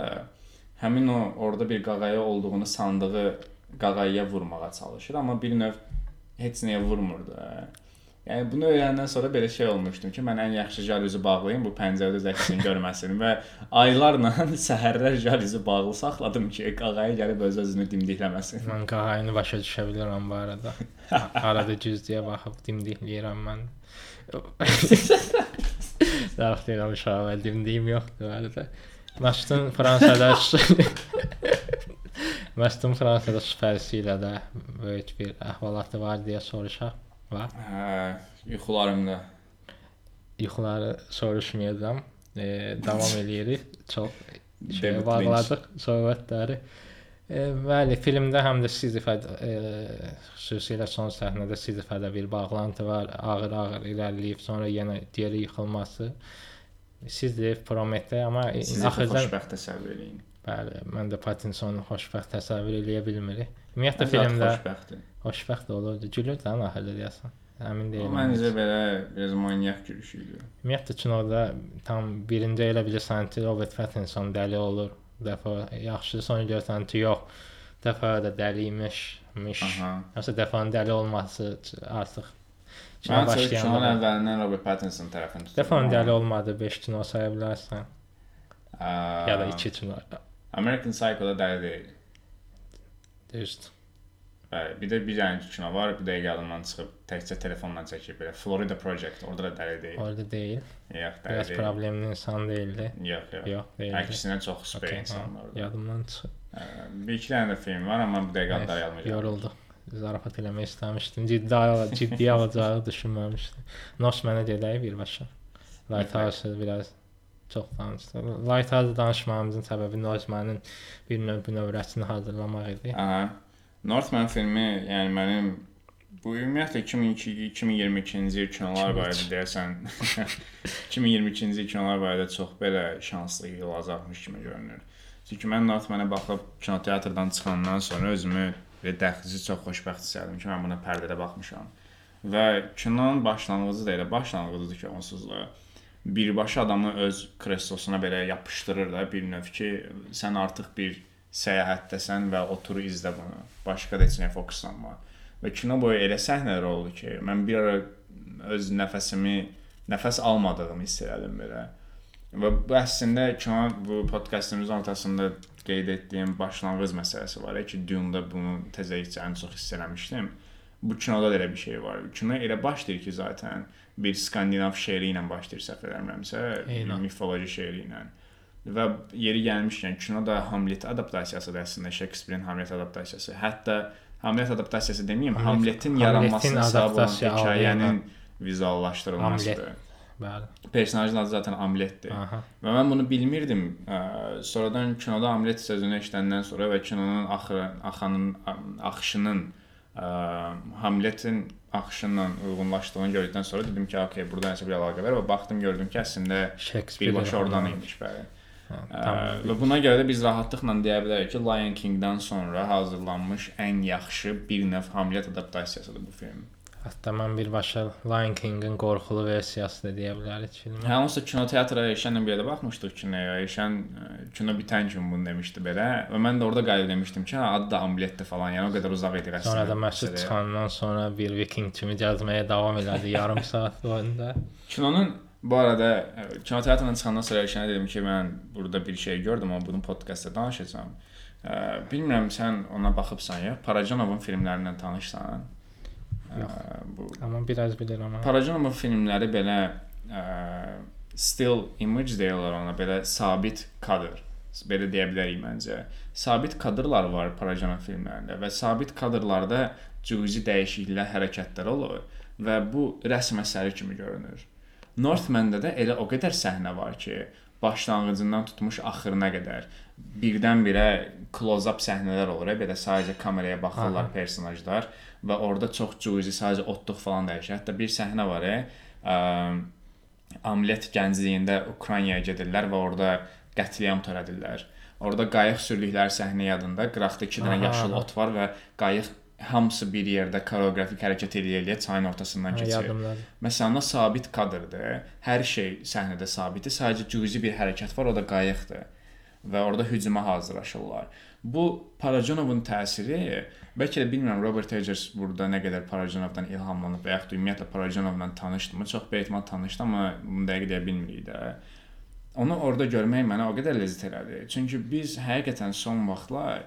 Speaker 1: həmin o orada bir qağayı olduğunu sandığı qağayıya vurmağa çalışır, amma bir növ heç nəyə vurmurdu. Yəni bunu öyrənəndən sonra belə şey olmuşdum ki, mən ən yaxşı jaluzi bağlayım bu pəncərədə öz əksini görməsin və aylarla səhərlər jaluzi bağlı saxladım ki, qağayı gəlib öz özünü dimdikləməsin.
Speaker 2: mən qağayını başa düşə bilirəm bu arada. Arada güzlüyə baxıb dimdikləyirəm mən. Daxtiram uşağı dimdiyim yoxdur bu arada. Məşqin Fransada Məşqin Fransada süpərsi ilə də böyük bir əhvalatı var deyə soruşaq. Var.
Speaker 1: Hə, yuxularımda.
Speaker 2: Yuxuları soruşmayacağam. E, davam eləyirik. Çox şey bağladıq söhbətləri. Bəli, filmdə həm də Sizifə e, xüsusilə son səhnədə Sizifədə bir bağlantı var. Ağır-ağır irəliləyib sonra yenə geri yıxılması. Sizif Prometey amma e,
Speaker 1: Sizi
Speaker 2: axırdan
Speaker 1: xoşbəxt təsəvvür eləyin.
Speaker 2: bəli, mən də Pattinsonu xoşbəxt təsəvvür eləyə bilmirik. Ümumiyyətlə filmdə
Speaker 1: xoşbəxtdir.
Speaker 2: xoşbəxt olurdu. Gülür də axırda deyəsən. Əmin
Speaker 1: O
Speaker 2: deyiləm.
Speaker 1: məncə belə biraz manyak gülüşü idi.
Speaker 2: Ümumiyyətlə kinoda tam birinci elə bilirsən ki, Robert Pattinson dəli olur. Dəfə yaxşı sonra görsən ki, yox. Dəfə də dəli imiş. miş. Yoxsa dəfənin dəli olması artıq
Speaker 1: Mən başlayan
Speaker 2: başlayanda
Speaker 1: əvvəlindən Robert Pattinson tuturam.
Speaker 2: dəfənin dəli olmadı 5 kino saya bilərsən ya da 2 kino.
Speaker 1: American Psycho-da dəli deyil.
Speaker 2: Düzdür.
Speaker 1: Bəli, bir də bir dənə kino var, bir dəqiqə yadımdan çıxıb təkcə telefonla çəkib belə Florida Project, orada da dəli deyil.
Speaker 2: Orada deyil.
Speaker 1: Yox, dəli
Speaker 2: Biraz
Speaker 1: deyil.
Speaker 2: problemli insan değildi.
Speaker 1: Yox, yox.
Speaker 2: Yox, deyildi.
Speaker 1: Əksinə çox super
Speaker 2: Okey,
Speaker 1: insan
Speaker 2: ha,
Speaker 1: orada.
Speaker 2: Yadımdan çıxıb.
Speaker 1: Bir iki dənə də film var, amma bu dəqiqə adları yadımda.
Speaker 2: Yorulduq. Zarafat eləmək istəmişdim. Ciddi al- ciddi alacağı düşünməmişdim. Nos mənə gedək birbaşa. Lighthouse biraz çox danışdı. Lighthouse danışmağımızın səbəbi Nozmanın bir növ növrəsini hazırlamaq idi.
Speaker 1: Aha. Northman filmi, yəni mənim bu ümumiyyətlə 2002 2022-ci il kinolar barədə deyəsən 2022-ci il kinolar barədə çox belə şanslı il olacaqmış kimi görünür. Çünki mən Northman-ə baxıb kinoteatrdan çıxandan sonra özümü belə dəxilsiz çox xoşbəxt hiss etdim ki, mən buna pərdədə baxmışam. Və kinonun başlanğıcı da elə başlanğıcıdır ki, onsuz da birbaşa adamı öz kreslosuna belə yapışdırır da bir növ ki, sən artıq bir səyahətdəsən və otur izlə bunu. Başqa da heç nəyə fokuslanma. Və kino boyu elə səhnələr oldu ki, mən bir ara öz nəfəsimi nəfəs almadığımı hiss elədim belə. Və bu əslində kino bu podkastımızın ortasında qeyd etdiyim başlanğıc məsələsi var. Ki, Dune-da bunu təzəlikcə ən çox hiss eləmişdim. Bu kinoda da elə bir şey var. Kino elə başlayır ki, zaten bir skandinav şeiri ilə başlayır səhv eləmirəmsə,
Speaker 2: Eynən.
Speaker 1: mifoloji şeiri ilə. Və yeri gəlmişkən kino da Hamlet adaptasiyasıdır əslində, Shakespeare-in Hamlet adaptasiyası. Hətta Hamlet adaptasiyası deməyim,
Speaker 2: Hamlet-
Speaker 1: Hamletin yaranmasına səbəb olan hekayənin vizuallaşdırılmasıdır.
Speaker 2: Bəli.
Speaker 1: Personajın adı zaten Hamletdir.
Speaker 2: Aha.
Speaker 1: Və mən bunu bilmirdim. Sonradan kinoda Hamlet sözünü eşidəndən sonra və kinonun axırı, axanın axışının ə, Hamletin axışına uyğunlaşdığını gördükdən sonra dedim ki, okey, burada nəsə bir əlaqə var və baxdım gördüm ki, əslində birbaşa oradan imiş bəli.
Speaker 2: Ha,
Speaker 1: Ə,
Speaker 2: Tamam.
Speaker 1: və buna görə də biz rahatlıqla deyə bilərik ki, Lion King-dən sonra hazırlanmış ən yaxşı bir növ Hamlet adaptasiyasıdır bu film.
Speaker 2: Hətta mən birbaşa Lion King-in qorxulu versiyası da deyə bilərik filmə.
Speaker 1: Hə, onsuz kinoteatra Eşənlə bir yerdə baxmışdıq kinoya. Eşən ə, kino bitən kimi bunu demişdi belə və mən də orada qayıb demişdim ki, hə, adı da Hamletdir falan. Yəni o qədər uzaq idi rəsmən.
Speaker 2: Sonra da məşhur çıxandan sonra bir viking kimi gəzməyə davam elədi yarım saat boyunca.
Speaker 1: Kinonun bu arada kinoteatrdan çıxandan sonra Eşənə dedim ki, mən burada bir şey gördüm, amma bunu podkastda danışacağam. Ə, bilmirəm sən ona baxıbsan ya, Parajanovun filmlərindən tanışsan? Ə,
Speaker 2: Yox.
Speaker 1: bu
Speaker 2: Amma biraz bilirəm amma.
Speaker 1: Parajanovun filmləri belə ə, still image deyirlər ona, belə sabit kadr, belə deyə bilərik məncə. Sabit kadrlar var Parajanov filmlərində və sabit kadrlarda cüzi dəyişikliklər, hərəkətlər olur və bu rəsm əsəri kimi görünür. Northman-da da elə o qədər səhnə var ki, başlanğıcından tutmuş axırına qədər birdən-birə close-up səhnələr olur. Belə sadəcə kameraya baxırlar Aha. personajlar və orada çox cüzi sadəcə otluq falan dəyişir. Hətta bir səhnə var, ə, Amlet gəncliyində Ukraynaya gedirlər və orada qətliam törədirlər. Orada qayıq sürdükləri səhnə yadında. Qıraqda 2 dənə yaşıl ot var və qayıq hamısı bir yerdə koreografik hərəkət eləyə-eləyə çayın ortasından
Speaker 2: Hə,
Speaker 1: keçir.
Speaker 2: yadımdadır.
Speaker 1: Məsələn, sabit kadrdır. Hər şey səhnədə sabitdir. Sadəcə cüzi bir hərəkət var, o da qayıqdır. Və orada hücuma hazırlaşırlar. Bu Parajanovun təsiri, bəlkə də bilmirəm Robert Eggers burada nə qədər Parajanovdan ilhamlanıb və yaxud ümumiyyətlə Parajanovla tanışdımı? Çox ehtimal tanışdı, amma bunu dəqiq deyə bilmirik də. Onu orada görmək mənə o qədər ləzzət elədi. Çünki biz həqiqətən son vaxtlar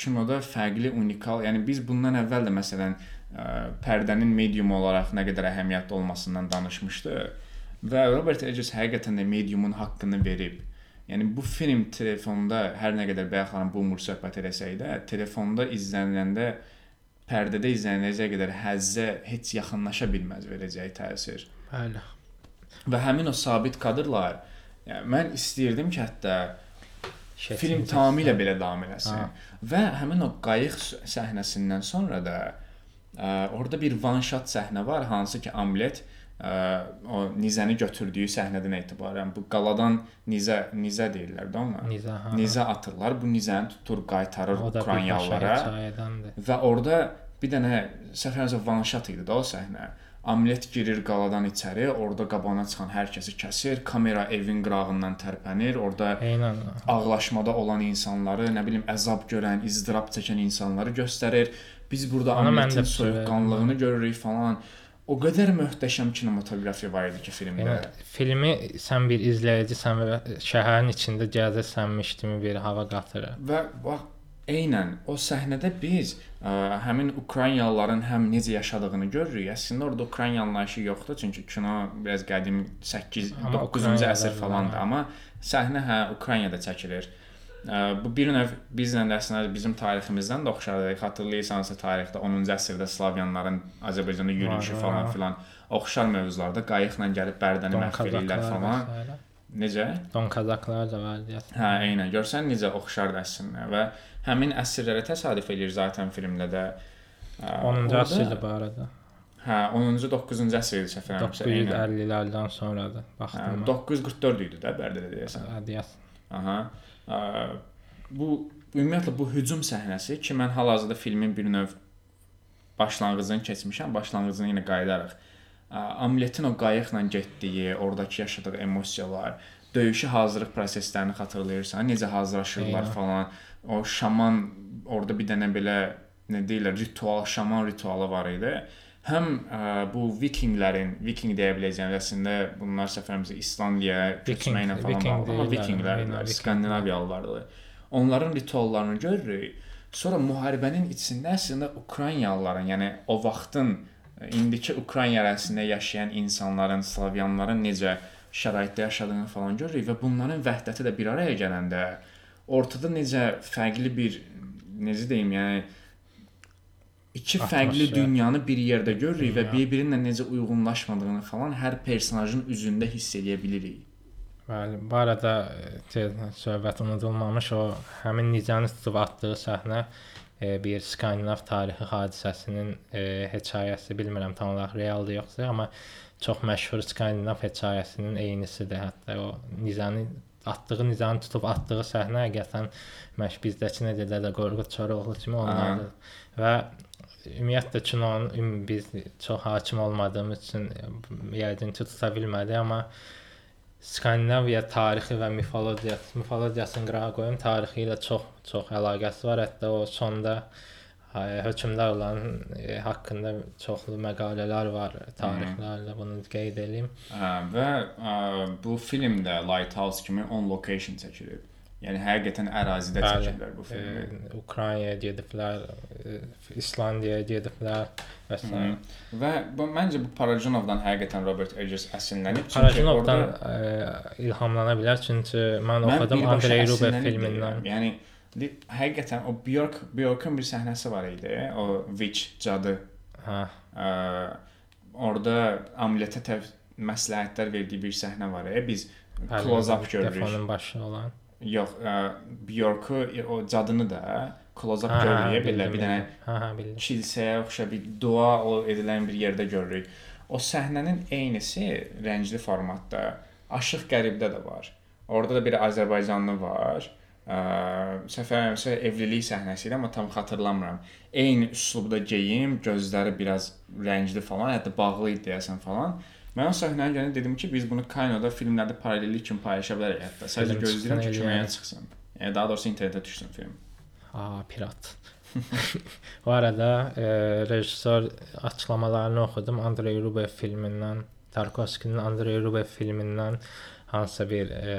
Speaker 1: kinoda fərqli, unikal, yəni biz bundan əvvəl də məsələn ə, pərdənin medium olaraq nə qədər əhəmiyyətli olmasından danışmışdıq və Robert Eggers həqiqətən də mediumun haqqını verib. Yəni bu film telefonda hər nə qədər bayaq xanım Boomer söhbət eləsək də, telefonda izləniləndə pərdədə izləniləcək qədər həzzə heç yaxınlaşa bilməz verəcəyi təsir.
Speaker 2: Bəli.
Speaker 1: Və həmin o sabit kadrlar, yəni mən istəyirdim ki, hətta
Speaker 2: Şəkil
Speaker 1: film tamamilə belə davam eləsin.
Speaker 2: Ha.
Speaker 1: Və həmin o qayıq səhnəsindən sonra da ə, orada bir one shot səhnə var, hansı ki Amlet ə, o nizəni götürdüyü səhnədən etibarən bu qaladan nizə nizə deyirlər də ona.
Speaker 2: Nizə, ha.
Speaker 1: Nizə atırlar. Bu nizəni tutur, qaytarır Ukraynalılara. Və orada bir dənə səfərimizə one shot idi də o səhnə. Amlet girir qaladan içəri, orada qabağına çıxan hər kəsi kəsir, kamera evin qırağından tərpənir, orada
Speaker 2: Eynən.
Speaker 1: ağlaşmada olan insanları, nə bilim əzab görən, izdirab çəkən insanları göstərir. Biz burada Amletin soyuqqanlığını görürük falan. O qədər möhtəşəm kinematografiya var idi ki filmdə.
Speaker 2: Yəni filmi sən bir izləyicisən və şəhərin içində gəzəsənmiş kimi bir hava qatırır.
Speaker 1: Və bax eynən o səhnədə biz ə, həmin Ukraynalıların həm necə yaşadığını görürük. Əslində orada Ukrayna anlayışı yoxdur, çünki kino biraz qədim 8
Speaker 2: Amma
Speaker 1: 9-cu
Speaker 2: Ukraynada
Speaker 1: əsr
Speaker 2: var,
Speaker 1: falandır,
Speaker 2: hə.
Speaker 1: amma səhnə hə Ukraynada çəkilir. Ə, Bu bir növ bizlə də əslində bizim tariximizdən də oxşardır. Xatırlayırsansa tarixdə 10-cu əsrdə Slavyanların Azərbaycanda yürüyüşü falan filan oxşar mövzularda qayıqla gəlib Bərdəni məhv edirlər falan. Necə?
Speaker 2: Don Kazaklar da var deyəsən.
Speaker 1: Hə, eynən. Görsən necə oxşardır əslində və həmin əsrlərə təsadüf eləyir zaten filmdə də. Ə,
Speaker 2: 10-cu
Speaker 1: orada-
Speaker 2: əsrdir bu arada.
Speaker 1: Hə, 10-cu 9-cu əsr idi səhv eləmirəmsə. eynən.
Speaker 2: 950-lərdən sonradır.
Speaker 1: Hə,
Speaker 2: Baxdım.
Speaker 1: 944 idi də Bərdədə deyəsən.
Speaker 2: Hə, deyəsən.
Speaker 1: Aha. Ə, bu ümumiyyətlə bu hücum səhnəsi ki, mən hal-hazırda filmin bir növ başlanğıcını keçmişəm, başlanğıcına yenə qayıdaraq. Ə, Amletin o qayıqla getdiyi, oradakı yaşadığı emosiyalar, döyüşə hazırlıq proseslərini xatırlayırsan, necə hazırlaşırlar
Speaker 2: Eynən.
Speaker 1: falan. O şaman orada bir dənə belə nə deyirlər, ritual, şaman ritualı var idi. Həm ə, bu vikinglərin, viking deyə biləcəyim əslində bunlar səfərimizə İslandiyaya köçməklə falan
Speaker 2: viking
Speaker 1: bağlı, amma vikinglər. Skandinaviyalılardır. Onların rituallarını görürük. Sonra müharibənin içində əslində Ukraynalıların, yəni o vaxtın ə, indiki Ukrayna ərazisində yaşayan insanların, Slavyanların necə şəraitdə yaşadığını falan görürük və bunların vəhdəti də bir araya gələndə ortada necə fərqli bir necə deyim, yəni iki fərqli
Speaker 2: Atmosfer.
Speaker 1: dünyanı bir yerdə görürük və
Speaker 2: Dünya.
Speaker 1: bir-birinlə necə uyğunlaşmadığını falan hər personajın üzündə hiss edə bilirik.
Speaker 2: Bəli, bu arada e, söhbət unudulmamış o həmin Nicəni tutub atdığı səhnə e, bir Skandinav tarixi hadisəsinin e, hekayəsi, bilmirəm tam olaraq realdır yoxsa, amma çox məşhur Skandinav hekayəsinin eynisidir. Hətta o Nizəni atdığı Nizəni tutub atdığı səhnə həqiqətən məş bizdəki necə də Qorqud Çoroğlu kimi onlardır. Və ümumiyyətlə kinonun üm- biz çox hakim olmadığımız üçün yəqin ki tuta bilmədik, amma Skandinaviya tarixi və mifologiya, mifologiyasını qırağa qoyum, tarixi ilə çox çox əlaqəsi var. Hətta o sonda ə, hökmdarların ə, haqqında çoxlu məqalələr var, tarixlərlə bunu qeyd edeyim.
Speaker 1: Hə, və ə, bu film də Lighthouse kimi on location çəkilib. Yəni həqiqətən ərazidə
Speaker 2: Bəli.
Speaker 1: çəkiblər bu filmi.
Speaker 2: E, Ukraynaya gediblər, e, İslandiyaya gediblər və s.
Speaker 1: Və bu məncə bu Parajonovdan həqiqətən Robert Eggers əsinlənib.
Speaker 2: Parajonovdan
Speaker 1: orada-
Speaker 2: e, ilhamlana bilər çünki mən
Speaker 1: Mən
Speaker 2: oxudum Andrey Rublev filmindən.
Speaker 1: Yəni həqiqətən o Bjork Bjorkun bir səhnəsi var idi. O witch cadı
Speaker 2: Hə.
Speaker 1: ə, orada Amletə təv məsləhətlər verdiyi bir səhnə var. E, biz close up görürük.
Speaker 2: Defonun başı olan.
Speaker 1: Yox, ə, Bjorku o cadını da close up
Speaker 2: hə,
Speaker 1: görürük. Belə bir dənə.
Speaker 2: Hə, hə, bildim.
Speaker 1: kilsəyə oxşar bir dua o edilən bir yerdə görürük. O səhnənin eynisi rəngli formatda Aşıq Qəribdə də var. Orada da bir Azərbaycanlı var. Ə, səfərimsə evlilik səhnəsi idi, amma tam xatırlamıram. Eyni üslubda geyim, gözləri biraz rəngli falan, hətta bağlı idi deyəsən falan. Mən o səhnəni görəndə dedim ki, biz bunu Kinoda filmlərdə paralellik kimi paylaşa bilərik hətta. Sadəcə gözləyirəm ki, köməyə çıxsın. Yəni daha doğrusu internetə düşsün film.
Speaker 2: Aa, pirat. Bu arada e, rejissor açıqlamalarını oxudum. Andrey Rublev filmindən, Tarkovskinin Andrey Rublev filmindən hansısa bir e,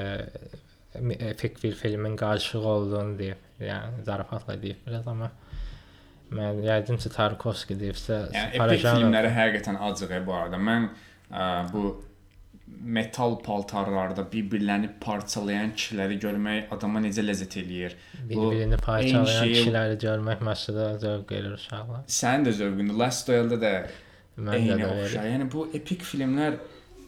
Speaker 2: epik bir filmin qarşılığı olduğunu deyib. Yəni zarafatla deyib biraz amma mən yəqin ki Tarkovski deyibsə,
Speaker 1: Yəni epik filmləri həqiqətən acıq bu arada. Mən ə, bu metal paltarlarda bir-birlərini parçalayan kişiləri görmək adama necə ləzzət eləyir.
Speaker 2: bir-birini parçalayan
Speaker 1: şeyi-
Speaker 2: kişiləri görmək məsələ zövq verir uşaqlar.
Speaker 1: Sənin də zövqündür. Last Duel-da da
Speaker 2: Mən də də
Speaker 1: oxşar.
Speaker 2: verir.
Speaker 1: Yəni bu epik filmlər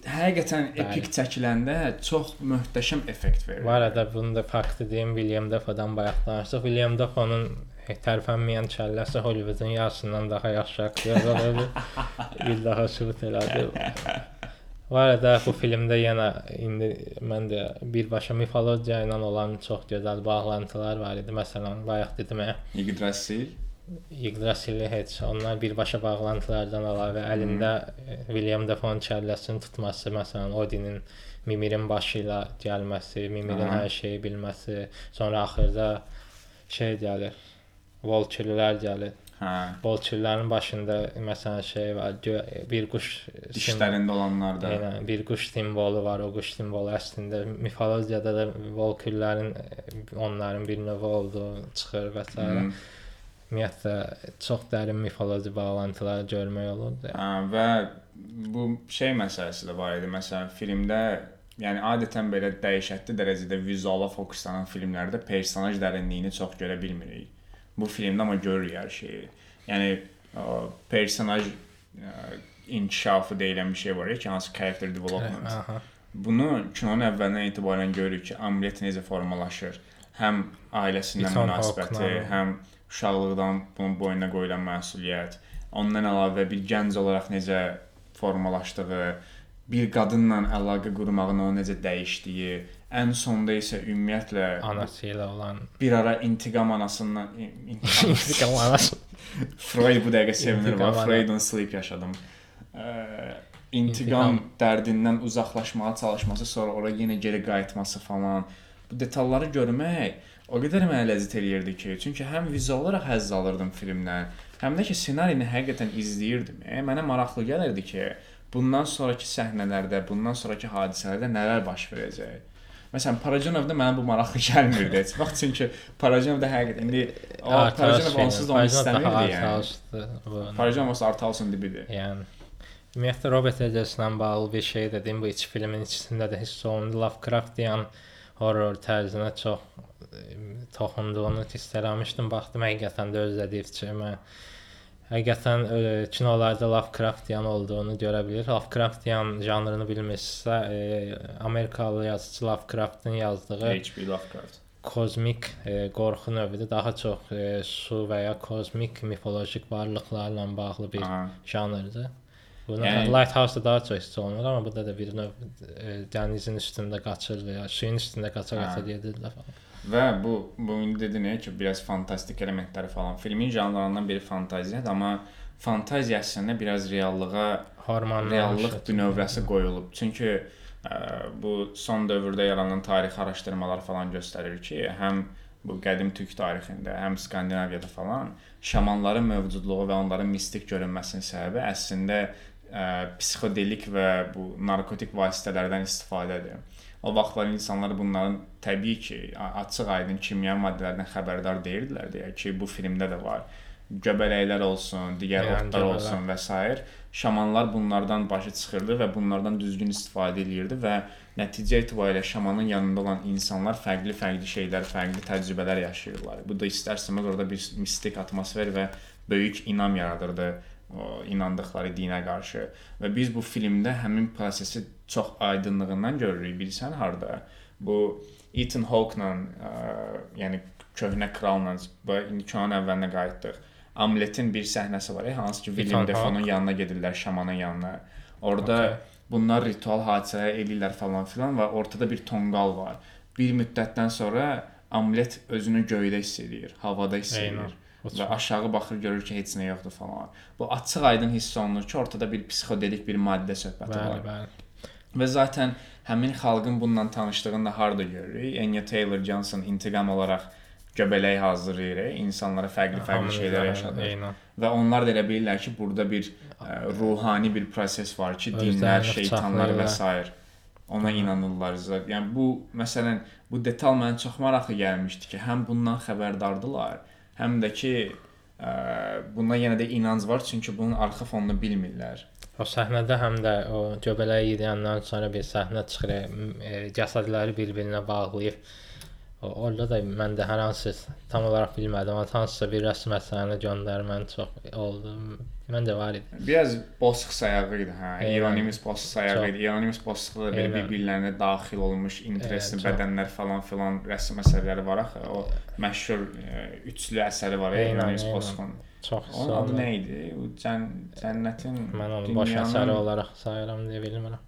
Speaker 1: həqiqətən epik çəkiləndə çox möhtəşəm effekt verir.
Speaker 2: Bu arada bunu da faktı deyim, William Dafoe'dan bayaq danışdıq. William Dafoe'nun tərpənməyən kəlləsi Hollywoodun yarısından daha yaxşı aktyor oldu. Bir daha sübut elədi. Bu arada bu filmdə yenə indi mən də birbaşa mifologiya ilə olan çox gözəl bağlantılar var idi. Məsələn, bayaq dedim ya,
Speaker 1: Yggdrasil.
Speaker 2: Heç onlar birbaşa bağlantılardan əlavə əlində William Dafoe'nun kəlləsini tutması, məsələn, Odinin Mimir'in başı ilə gəlməsi, Mimir'in hər şeyi bilməsi, sonra axırda şey gəlir. Volkirlər gəlir.
Speaker 1: Hə.
Speaker 2: Volkirlərin başında məsələn şey var, bir quş
Speaker 1: Dişlərində olanlar da.
Speaker 2: Eynən, bir quş simvolu var. O quş simvolu əslində mifologiyada da Volkirlərin onların bir növü olduğu çıxır və s. Ümumiyyətlə çox dərin mifoloji bağlantılar görmək olurdu.
Speaker 1: Hə, və bu şey məsələsi də var idi. Məsələn, filmdə yəni adətən belə dəhşətli dərəcədə vizuala fokuslanan filmlərdə personaj dərinliyini çox görə bilmirik. Bu filmdə amma görürük hər şeyi. Yəni o, personaj ə, inkişafı deyilən bir şey var ya ki, hansı character development.
Speaker 2: Aha.
Speaker 1: Bunu kinonun əvvəlindən etibarən görürük ki, Amlet necə formalaşır. Həm ailəsindən münasibəti, həm uşaqlıqdan bunun boynuna qoyulan məsuliyyət, ondan əlavə bir gənc olaraq necə formalaşdığı, bir qadınla əlaqə qurmağın onu necə dəyişdiyi, ən sonda isə ümumiyyətlə
Speaker 2: Anası ilə olan
Speaker 1: bir ara intiqam anasından in- intiqam
Speaker 2: anası.
Speaker 1: Freud bu dəqiqə sevinir və. Freudun sleep yaşadım. Ə, İntiqam. dərdindən uzaqlaşmağa çalışması, sonra ora yenə geri qayıtması falan. Bu detalları görmək o qədər mənə ləzzət eləyirdi ki, çünki həm vizual olaraq həzz alırdım filmdən, həm də ki ssenarini həqiqətən izləyirdim. E, mənə maraqlı gəlirdi ki, bundan sonrakı səhnələrdə, bundan sonrakı hadisələrdə nələr baş verəcək. Məsələn, Parajonovda mənə bu maraqlı gəlmirdi heç vaxt, çünki Parajonovda həqiqətən indi o Parajonov onsuz da onu istəmirdi yəni. Parajon olsa Artalsın dibidir.
Speaker 2: Yəni ümumiyyətlə Robert Eggers-lə bağlı bir şey dedim. Bu iki filmin ikisində də hiss olundu. Lovecraftian horror tərzinə çox toxunduğunu hiss eləmişdim. Baxdım həqiqətən də özlədiyi fikrimə. Həqiqətən e, kinolarda Lovecraftian olduğunu görə bilir. Lovecraftian janrını bilmirsə, e, Amerikalı yazıcı Lovecraftın yazdığı
Speaker 1: H.P. Lovecraft.
Speaker 2: kozmik e, qorxu növüdür. Daha çox e, su və ya kozmik mifolojik varlıqlarla bağlı bir
Speaker 1: Aha.
Speaker 2: janrdır. Bunu
Speaker 1: Yəni-
Speaker 2: Lighthouse-da daha çox hiss olunur, amma burada da bir növ e, dənizin üstündə qaçır və ya suyun üstündə qaça-qaça
Speaker 1: Hə.
Speaker 2: gedirlər falan.
Speaker 1: Və bu bu indi dedin ki, biraz fantastik elementləri falan. Filmin janrlarından biri fantaziyadır, amma fantaziya əslində biraz reallığa
Speaker 2: Hormonlar
Speaker 1: reallıq bünövrəsi qoyulub. Çünki ə, bu son dövrdə yaranan tarixi araşdırmalar falan göstərir ki, həm bu qədim türk tarixində, həm Skandinaviyada falan şamanların mövcudluğu və onların mistik görünməsinin səbəbi əslində ə, psixodelik və bu narkotik vasitələrdən istifadədir. O vaxtlar insanlar bunların təbii ki, açıq-aydın kimya maddələrdən xəbərdar deyildilər deyə ki, bu filmdə də var. Göbələklər olsun, digər
Speaker 2: Yəni,
Speaker 1: otlar
Speaker 2: göbələk.
Speaker 1: olsun və s. şamanlar bunlardan başı çıxırdı və bunlardan düzgün istifadə eləyirdi və nəticə etibarilə şamanın yanında olan insanlar fərqli-fərqli şeylər, fərqli təcrübələr yaşayırlar. Bu da istərsəməz orada bir mistik atmosfer və böyük inam yaradırdı o inandıqları dinə qarşı. Və biz bu filmdə həmin prosesi çox aydınlığından görürük. Bilirsən harda? Bu Ethan Hawke-la, ə, yəni köhnə kralla və indi kinonun əvvəlinə qayıtdıq. Amletin bir səhnəsi var, e, hansı ki William Defoe'nun yanına gedirlər şamanın yanına. Orada
Speaker 2: Okay.
Speaker 1: bunlar ritual hadisələr eləyirlər falan filan və ortada bir tonqal var. Bir müddətdən sonra Amlet özünü göydə hiss edir, havada hiss edir
Speaker 2: O
Speaker 1: və aşağı baxır görür ki, heç nə yoxdur falan. Bu açıq-aydın hiss olunur ki, ortada bir psixodelik bir maddə söhbəti
Speaker 2: Bəli,
Speaker 1: var.
Speaker 2: bəli.
Speaker 1: Və zaten həmin xalqın bununla tanışdığını da harda görürük? Anya Taylor-Johnson intiqam olaraq göbələk hazırlayır, e, insanlara fərqli-fərqli şeylər yaşadır.
Speaker 2: Eynən.
Speaker 1: Və onlar da elə bilirlər ki, burada bir ə, ruhani bir proses var ki, dinlər,
Speaker 2: Özlərini
Speaker 1: şeytanlar və s. ona inanırlar. Yəni bu məsələn bu detal mənə çox maraqlı gəlmişdi ki, həm bundan xəbərdardılar, həm də ki ə, buna yenə də inanc var, çünki bunun arxa fonunu bilmirlər.
Speaker 2: O səhnədə həm də o göbələyi yeyəndən sonra bir səhnə çıxır, e, cəsədləri bir-birinə bağlayıb. O, orada da mən də hər hansı tam olaraq bilmədim, amma hansısa bir rəsm əsərinə göndərmən çox oldu. Mən də var idi.
Speaker 1: Biraz bosq sayağı idi, hə. Bosq sayağı
Speaker 2: Çox.
Speaker 1: idi. İronimus bosqda da belə bir-birlərinə daxil olmuş interesli bədənlər falan filan rəsm əsərləri var axı. O məşhur ə, üçlü əsəri var,
Speaker 2: eynən.
Speaker 1: bosqun.
Speaker 2: Çox
Speaker 1: Onun adı
Speaker 2: sonra
Speaker 1: nə idi? O cən cənnətin
Speaker 2: mən onu
Speaker 1: dünyanın-
Speaker 2: əsəri olaraq sayıram deyə bilmirəm.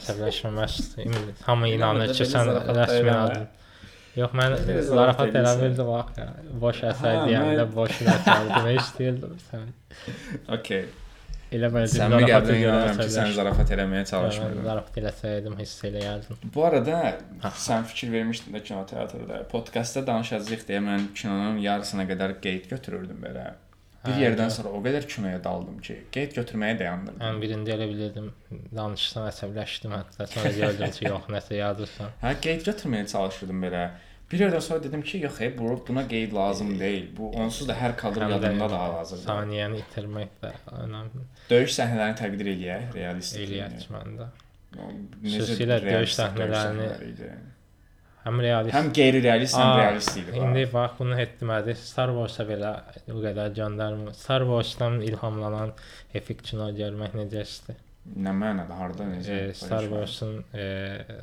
Speaker 2: Əsəbləşməmək istəyirəm. Hamı inanır ki, sən
Speaker 1: eləmə.
Speaker 2: adın. Yox, mən
Speaker 1: zarafat
Speaker 2: eləmirdim bax. ya. Boş əsər deyəndə
Speaker 1: mən-
Speaker 2: boş əsər demək istəyirdim sən.
Speaker 1: Okay.
Speaker 2: Elə belə
Speaker 1: Sən
Speaker 2: zarafat
Speaker 1: mi qəbul
Speaker 2: edirəm
Speaker 1: ki, sən zarafat eləməyə çalışmırdın?
Speaker 2: Zarafat eləsəydim hiss eləyərdim.
Speaker 1: Bu arada sən fikir vermişdin də kino teatrda. Podkastda danışacağıq deyə mən kinonun yarısına qədər qeyd götürürdüm belə. Bir
Speaker 2: Hə,
Speaker 1: yerdən
Speaker 2: gör.
Speaker 1: sonra o qədər kinoya daldım ki, qeyd götürməyə dayandırdım.
Speaker 2: Mən birində elə bilirdim, danışsan əsəbləşdim hətta. Sonra gördüm ki, yox, nəsə yazırsan.
Speaker 1: Hə, qeyd götürməyə çalışırdım belə. Bir yerdən sonra dedim ki, yox, ey, bu buna qeyd lazım deyil. Bu onsuz da hər kadr
Speaker 2: Həm də
Speaker 1: yadımda da hal-hazırda.
Speaker 2: Saniyəni itirmək də önəmli.
Speaker 1: Döyüş səhnələrini təqdir eləyək, realist.
Speaker 2: Eləyək məndə. Xüsusilə döyüş səhnələrini-? Həm realist.
Speaker 1: Həm qeyri-realist, həm realist idi.
Speaker 2: İndi bax bunu etmədi. Star Wars-a belə o qədər göndərmə. Star Wars-dan ilhamlanan epik kino görmək necə istəyir?
Speaker 1: Nə mənada, harda necə?
Speaker 2: E, Star Wars-un e,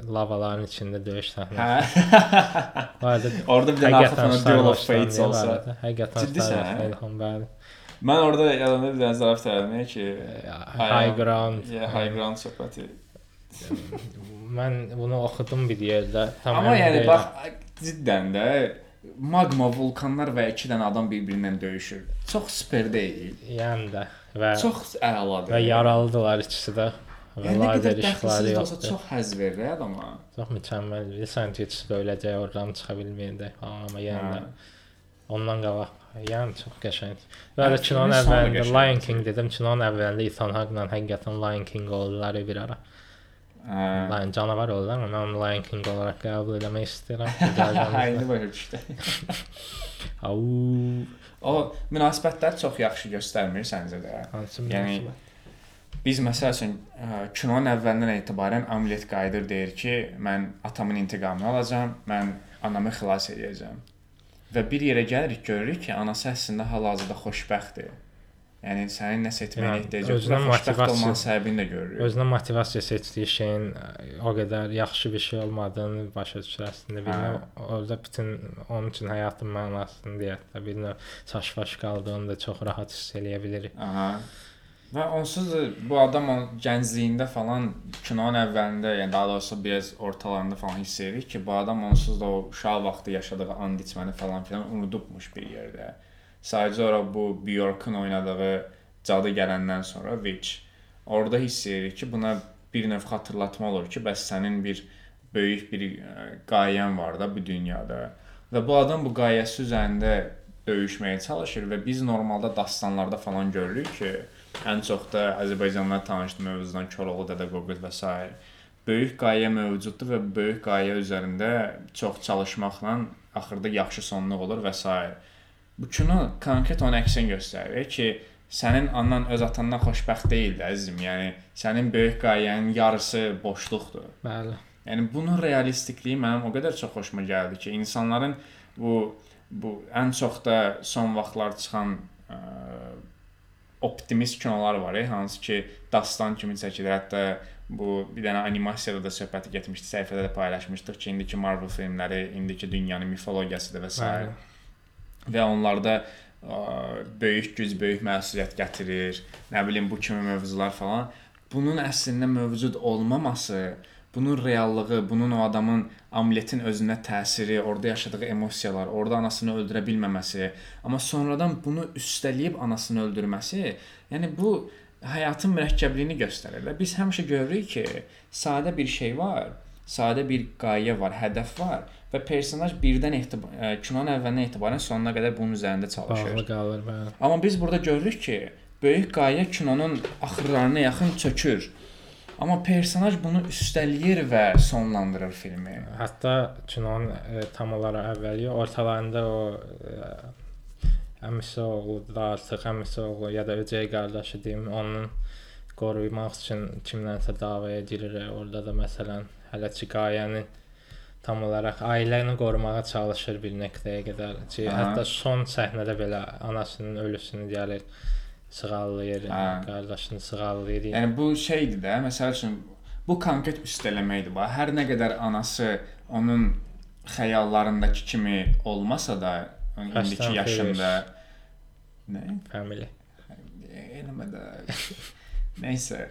Speaker 2: lavaların içində döyüş səhnəsi.
Speaker 1: Hə.
Speaker 2: Arada
Speaker 1: Orada bir dənə arxa
Speaker 2: həqiqətən
Speaker 1: fona
Speaker 2: Star
Speaker 1: Duel of Fates olsa.
Speaker 2: Həqiqətən Star
Speaker 1: hə?
Speaker 2: Wars ilham bəli.
Speaker 1: Mən orada yadımda bir dənə zarafat elədim ki,
Speaker 2: High ground.
Speaker 1: Yeah, high ground söhbəti.
Speaker 2: Mən bunu oxudum bir yerdə. Tam
Speaker 1: Amma yəni
Speaker 2: deyiləm.
Speaker 1: bax ciddən də magma vulkanlar və iki dənə adam bir-birindən döyüşür. Çox super deyil.
Speaker 2: yəni də və
Speaker 1: Çox əladır.
Speaker 2: və yaralıdılar ikisi də. Və
Speaker 1: Yəni
Speaker 2: lazer
Speaker 1: olsa
Speaker 2: yoxdur.
Speaker 1: çox həzz verir adama.
Speaker 2: Çox mükəmməl. Bilirsən ki, ikisi də öləcək, oradan çıxa bilməyəcək. Amma də
Speaker 1: Hə.
Speaker 2: ondan qabaq. Yəni çox qəşəng. Və də
Speaker 1: Hə,
Speaker 2: kinonun
Speaker 1: da
Speaker 2: əvvəlində. Lion King dedim. Kinonun əvvəlində Ethan Hawke-la həqiqətən Lion King oldular bir ara. Lion canavar oldular, amma mən onu Lion King olaraq qəbul etmək istəyirəm.
Speaker 1: Haydi başa düşdü.
Speaker 2: Au.
Speaker 1: O münasibətləri çox yaxşı göstərmir səncə də?
Speaker 2: Hansı
Speaker 1: Yəni? Biz məsəl üçün kinonun əvvəlindən etibarən Amlet qayıdır deyir ki, mən atamın intiqamını alacağam, mən anamı xilas edəcəm. Və bir yerə gəlirik, görürük ki, anası əslində hal-hazırda xoşbəxtdir. Yəni sənin nəsə etməyə
Speaker 2: Yəni,
Speaker 1: ehtiyacın
Speaker 2: özünə motivasiya-
Speaker 1: olmanın səbəbini də görürük.
Speaker 2: Özünə motivasiya seçdiyi şeyin ə, o qədər yaxşı bir şey olmadığını başa düşür əslində. Bir
Speaker 1: Hə.
Speaker 2: növ orada bütün onun üçün həyatın mənasını deyək də bir növ çaş-baş qaldığını da çox rahat hiss eləyə bilirik.
Speaker 1: Aha. Və onsuz da bu adam o gəncliyində falan kinonun əvvəlində, yəni daha doğrusu biraz ortalarında falan hiss edirik ki, bu adam onsuz da o uşaq vaxtı yaşadığı and içməni falan filan unudubmuş bir yerdə. Sadəcə ora bu Bjork'un oynadığı cadı gələndən sonra Witch orada hiss edirik ki, buna bir növ xatırlatma olur ki, bəs sənin bir böyük bir ə, qayən var da bu dünyada. Və bu adam bu qayəsi üzərində döyüşməyə çalışır və biz normalda dastanlarda falan görürük ki, ən çox da Azərbaycanlılar tanışdı mövzudan Koroğlu Dədə Qorqud və s. Böyük qayə mövcuddur və böyük qayə üzərində çox çalışmaqla axırda yaxşı sonluq olur və s. Bu kino konkret onun əksini göstərir ki, sənin anan öz atandan xoşbəxt deyildi əzizim. Yəni sənin böyük qayənin yarısı boşluqdur.
Speaker 2: Bəli.
Speaker 1: Yəni bunun realistikliyi mənim o qədər çox xoşuma gəldi ki, insanların bu bu ən çox da son vaxtlar çıxan ə, optimist kinolar var, e, hansı ki, dastan kimi çəkilir. Hətta bu bir dənə animasiyada da söhbəti getmişdi, səhifədə də paylaşmışdıq ki, indiki Marvel filmləri, indiki dünyanın mifologiyasıdır və s. və onlarda ə, böyük güc, böyük məsuliyyət gətirir. Nə bilim bu kimi mövzular falan. Bunun əslində mövcud olmaması bunun reallığı, bunun o adamın Amletin özünə təsiri, orada yaşadığı emosiyalar, orada anasını öldürə bilməməsi, amma sonradan bunu üstələyib anasını öldürməsi, yəni bu həyatın mürəkkəbliyini göstərir. Biz həmişə görürük ki, sadə bir şey var, sadə bir qayə var, hədəf var və personaj birdən etibar kinonun əvvəlindən etibarən sonuna qədər bunun üzərində çalışır.
Speaker 2: Bağlı qalır, bəli.
Speaker 1: Amma biz burada görürük ki, böyük qayə kinonun axırlarına yaxın çökür. Amma personaj bunu üstələyir və sonlandırır filmi.
Speaker 2: Hətta kinonun e, tam olaraq əvvəli, ortalarında o e, əmisi oğlu da artıq əmisi oğlu ya da öcəy qardaşı deyim, onun qorumaq üçün kimlənsə davaya girir. Orada da məsələn hələ ki qayəni tam olaraq ailəni qorumağa çalışır bir nöqtəyə qədər. Ki,
Speaker 1: Aha.
Speaker 2: hətta son səhnədə belə anasının ölüsünü gəlir sığallayır,
Speaker 1: Hə.
Speaker 2: qardaşını sığallayır.
Speaker 1: Yəni bu şeydir də, məsəl üçün bu konkret üstələməkdir. Bax, hər nə qədər anası onun xəyallarındakı kimi olmasa da, indiki yaşında nə?
Speaker 2: Family.
Speaker 1: Eləmə də. Nəysə.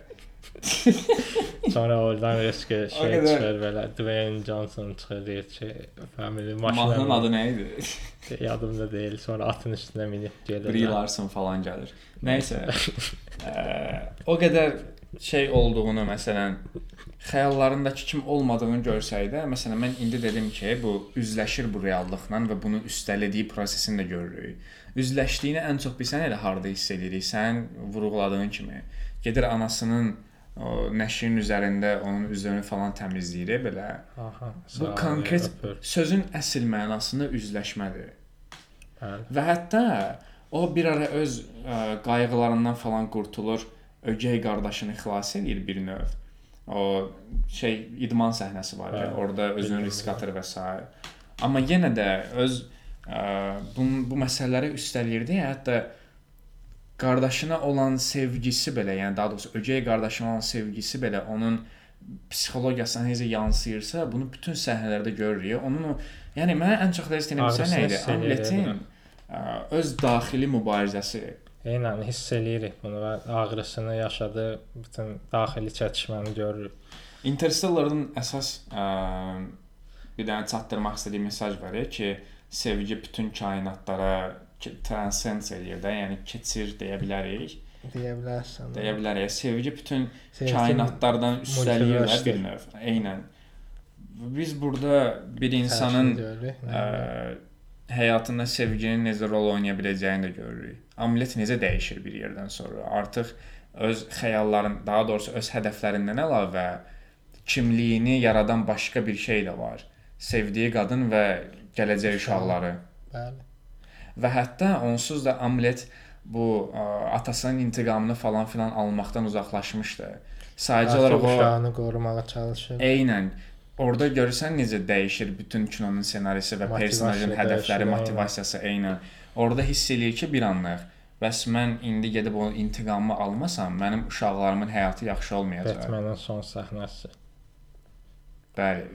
Speaker 2: Sonra oradan
Speaker 1: qədər-
Speaker 2: çıxır belə Dwayne Johnson çıxır deyir ki, family
Speaker 1: Mahnının
Speaker 2: maşına
Speaker 1: adı nə idi?
Speaker 2: yadımda deyil. Sonra atın üstünə minib gedir.
Speaker 1: Brie Larson falan gəlir. Nəysə. ə, o qədər şey olduğunu, məsələn, xəyallarındakı kimi olmadığını görsəydə, məsələn, mən indi dedim ki, bu üzləşir bu reallıqla və bunu üstələdiyi prosesini də görürük. Üzləşdiyini ən çox bilsən elə harda hiss edirik? Sən vurğuladığın kimi. Gedir anasının o nəşrin üzərində onun üzünü falan təmizləyir belə.
Speaker 2: Aha.
Speaker 1: Bu konkret
Speaker 2: öpür.
Speaker 1: sözün əsl mənasında üzləşmədir.
Speaker 2: Bəli.
Speaker 1: Və hətta o bir ara öz ə, qayğılarından falan qurtulur, ögey qardaşını xilas edir bir növ. O şey idman səhnəsi var ya,
Speaker 2: Hə,
Speaker 1: orada özünü
Speaker 2: bildim,
Speaker 1: risk atır və s. Amma yenə də öz ə, bu bu məsələləri üstəlirdi. Hətta qardaşına olan sevgisi belə, yəni daha doğrusu ögey qardaşına olan sevgisi belə onun psixologiyasına necə yansıyırsa, bunu bütün səhnələrdə görürük. Onun o, yəni mənə ən çox dəstəkləyə
Speaker 2: Ağrısını
Speaker 1: bilsən nə idi? Hamletin öz daxili mübarizəsi.
Speaker 2: Eynən hiss eləyirik bunu və ağrısını yaşadı, bütün daxili çatışmanı görürük.
Speaker 1: Interstellar-ın əsas ə, bir dənə çatdırmaq istədiyi mesaj var ya ki, sevgi bütün kainatlara ki, transcend eləyir də, yəni keçir deyə bilərik.
Speaker 2: Deyə bilərsən.
Speaker 1: Deyə bilərik. Sevgi bütün
Speaker 2: Sevgi
Speaker 1: kainatlardan üstələyir də bir növ. Eynən. Biz burada bir insanın ə, həyatında sevginin necə rol oynaya biləcəyini də görürük. Amulet necə dəyişir bir yerdən sonra. Artıq öz xəyalların, daha doğrusu öz hədəflərindən əlavə kimliyini yaradan başqa bir şey də var. Sevdiyi qadın və gələcək uşaqları.
Speaker 2: Bəli.
Speaker 1: Və hətta onsuz da Amulet bu ə, atasının intiqamını falan filan almaqdan uzaqlaşmışdı. Sadəcə olaraq o
Speaker 2: uşağını qorumağa çalışır.
Speaker 1: Eynən. Orada görürsən necə dəyişir bütün kinonun ssenarisi və personajın
Speaker 2: dəyişir,
Speaker 1: hədəfləri,
Speaker 2: eynən.
Speaker 1: motivasiyası eynən. Orada hiss eləyir ki, bir anlıq bəs mən indi gedib o intiqamımı almasam, mənim uşaqlarımın həyatı yaxşı olmayacaq.
Speaker 2: Batman'ın son səhnəsi.
Speaker 1: Bəli.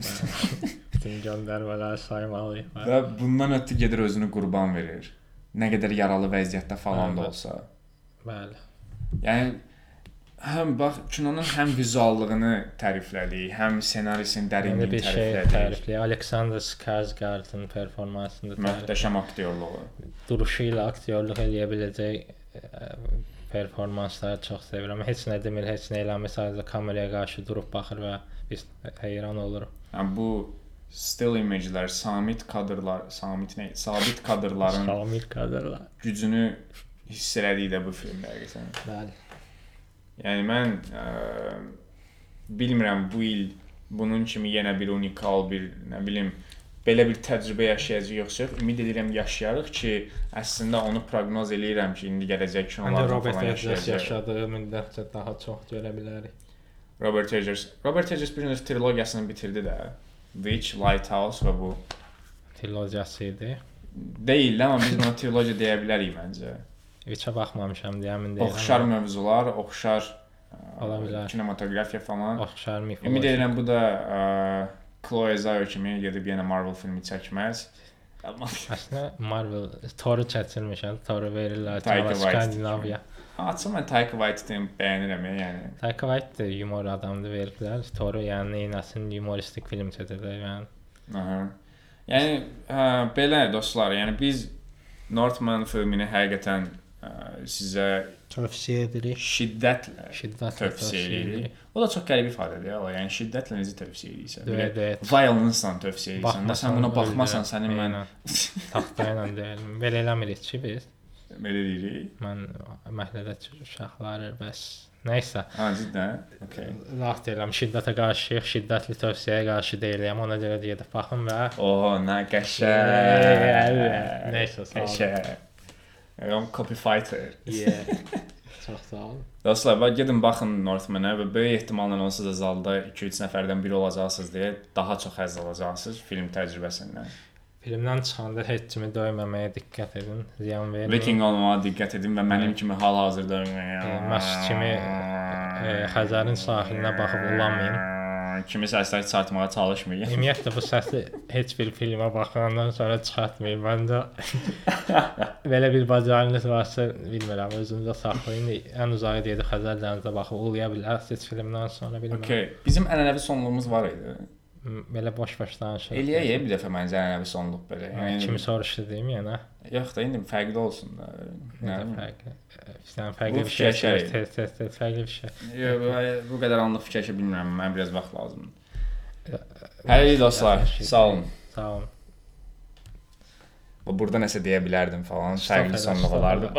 Speaker 2: Bütün göndərmələri saymalıyıq.
Speaker 1: və bundan ötürü gedir özünü qurban verir. Nə qədər yaralı vəziyyətdə falan da
Speaker 2: Bəli.
Speaker 1: olsa.
Speaker 2: Bəli.
Speaker 1: Yəni həm bax kinonun həm vizuallığını təriflədik, həm ssenarisinin dərinliyini
Speaker 2: bir şey
Speaker 1: təriflədik.
Speaker 2: tərifli. Alexander Skarsgård'ın performansını.
Speaker 1: Möhtəşəm aktyorluğu.
Speaker 2: Duruşu ilə aktyorluq eləyə biləcək ə, performansları çox sevirəm. Heç nə demir, heç nə eləmir, sadəcə kameraya qarşı durub baxır və biz heyran oluruq.
Speaker 1: Yəni bu still imagelər, samit kadrlar, samit nə? Sabit kadrların
Speaker 2: Şamil kadrlar.
Speaker 1: gücünü hiss elədik də bu filmdə həqiqətən.
Speaker 2: Bəli.
Speaker 1: Yəni mən ə, bilmirəm bu il bunun kimi yenə bir unikal bir, nə bilim, belə bir təcrübə yaşayacağıq yoxsa yox. Ümid edirəm yaşayarıq ki, əslində onu proqnoz eləyirəm ki, indi gələcək kinolarda
Speaker 2: Robert
Speaker 1: falan yaşayacağıq.
Speaker 2: yaşadığı müddətcə daha çox görə bilərik.
Speaker 1: Robert Eggers. Robert Eggers bir növ trilogiyasını bitirdi də. Witch, Lighthouse və bu.
Speaker 2: Trilogiyası idi.
Speaker 1: Deyil, amma biz buna trilogiya deyə bilərik məncə.
Speaker 2: Üçə baxmamışam deyə əmin deyiləm.
Speaker 1: Oxşar mövzular, oxşar ə,
Speaker 2: Ola bilər.
Speaker 1: kinematografiya falan.
Speaker 2: Oxşar mifologiya.
Speaker 1: Ümid edirəm bu da ə, Chloe Zhao kimi gedib yenə Marvel filmi çəkməz. Amma
Speaker 2: Əslində Marvel Thor-u çəkilmişəm. Thor-u verirlər Skandinaviya.
Speaker 1: Açıq mən Taika Waititi-ni bəyənirəm yəni.
Speaker 2: Taika Waititi də yumor adamdır veriblər. Thor-u yəni neynəsin humoristik film çəkəcək yəni.
Speaker 1: Aha. Yəni ə, belə dostlar, yəni biz Northman filmini həqiqətən ə, sizə
Speaker 2: Tövsiyə edirik.
Speaker 1: şiddətlə
Speaker 2: Şiddətlə
Speaker 1: tövsiyə edirik. O da çox qəribə ifadədir ya. Yəni şiddətlə necə tövsiyə edirsən?
Speaker 2: Evet, evet.
Speaker 1: Violence-la tövsiyə edirsən. Sən buna baxmasan sənin mən
Speaker 2: taxta ilə deyirəm. Belə eləmirik ki biz.
Speaker 1: Belə deyirik.
Speaker 2: Mən məhlələt uşaqları bəs nəysə.
Speaker 1: Ha, cidden. Okay.
Speaker 2: Laf deyirəm, şiddətə qarşıyıq, şiddətli tövsiyəyə qarşı deyiləm. Ona görə deyir, baxın və
Speaker 1: Oho, nə qəşəng.
Speaker 2: neysə, sağ olun.
Speaker 1: Qəşəng. I'm copy fighter.
Speaker 2: Yeah. Çox sağ ol.
Speaker 1: Dostlar, bax gedin baxın Northman-ə və böyük ehtimalla onsuz da zalda 2-3 nəfərdən biri olacaqsınız deyə daha çox həzz alacaqsınız film təcrübəsindən.
Speaker 2: Filmdən çıxanda heç kimi döyməməyə diqqət edin, ziyan verməyin.
Speaker 1: Viking olmağa diqqət edin və mənim kimi hal-hazırda
Speaker 2: Məşq kimi e, Xəzərin sahilinə baxıb ulamayın.
Speaker 1: kimi səslər çıxartmağa çalışmayın.
Speaker 2: Ümumiyyətlə bu səsi heç bir filmə baxandan sonra çıxartmayın. Məncə belə bir bacarığınız varsa, bilmirəm, özünüzdə saxlayın. Ən uzağa deyək Xəzər dənizə baxıb ulaya bilərsiniz filmdən sonra bilmirəm.
Speaker 1: Okay. Bizim ənənəvi sonluğumuz var idi.
Speaker 2: Belə boş-boş danışırıq.
Speaker 1: Eləyək bir dəfə məncə ənənəvi sonluq belə.
Speaker 2: Yəni kimi soruşdu deyim yenə.
Speaker 1: yox da indi fərqli olsun da. Nə
Speaker 2: fərqli? Sən fərqli bir şey tez tez tez fərqli bir şey.
Speaker 1: Yox, bu- qədər anlıq fikirləşə bilmirəm. Mən biraz vaxt lazımdır. Hələlik dostlar, sağ olun.
Speaker 2: Sağ olun.
Speaker 1: Burada nəsə deyə bilərdim falan. Fərqli sonluq olardı.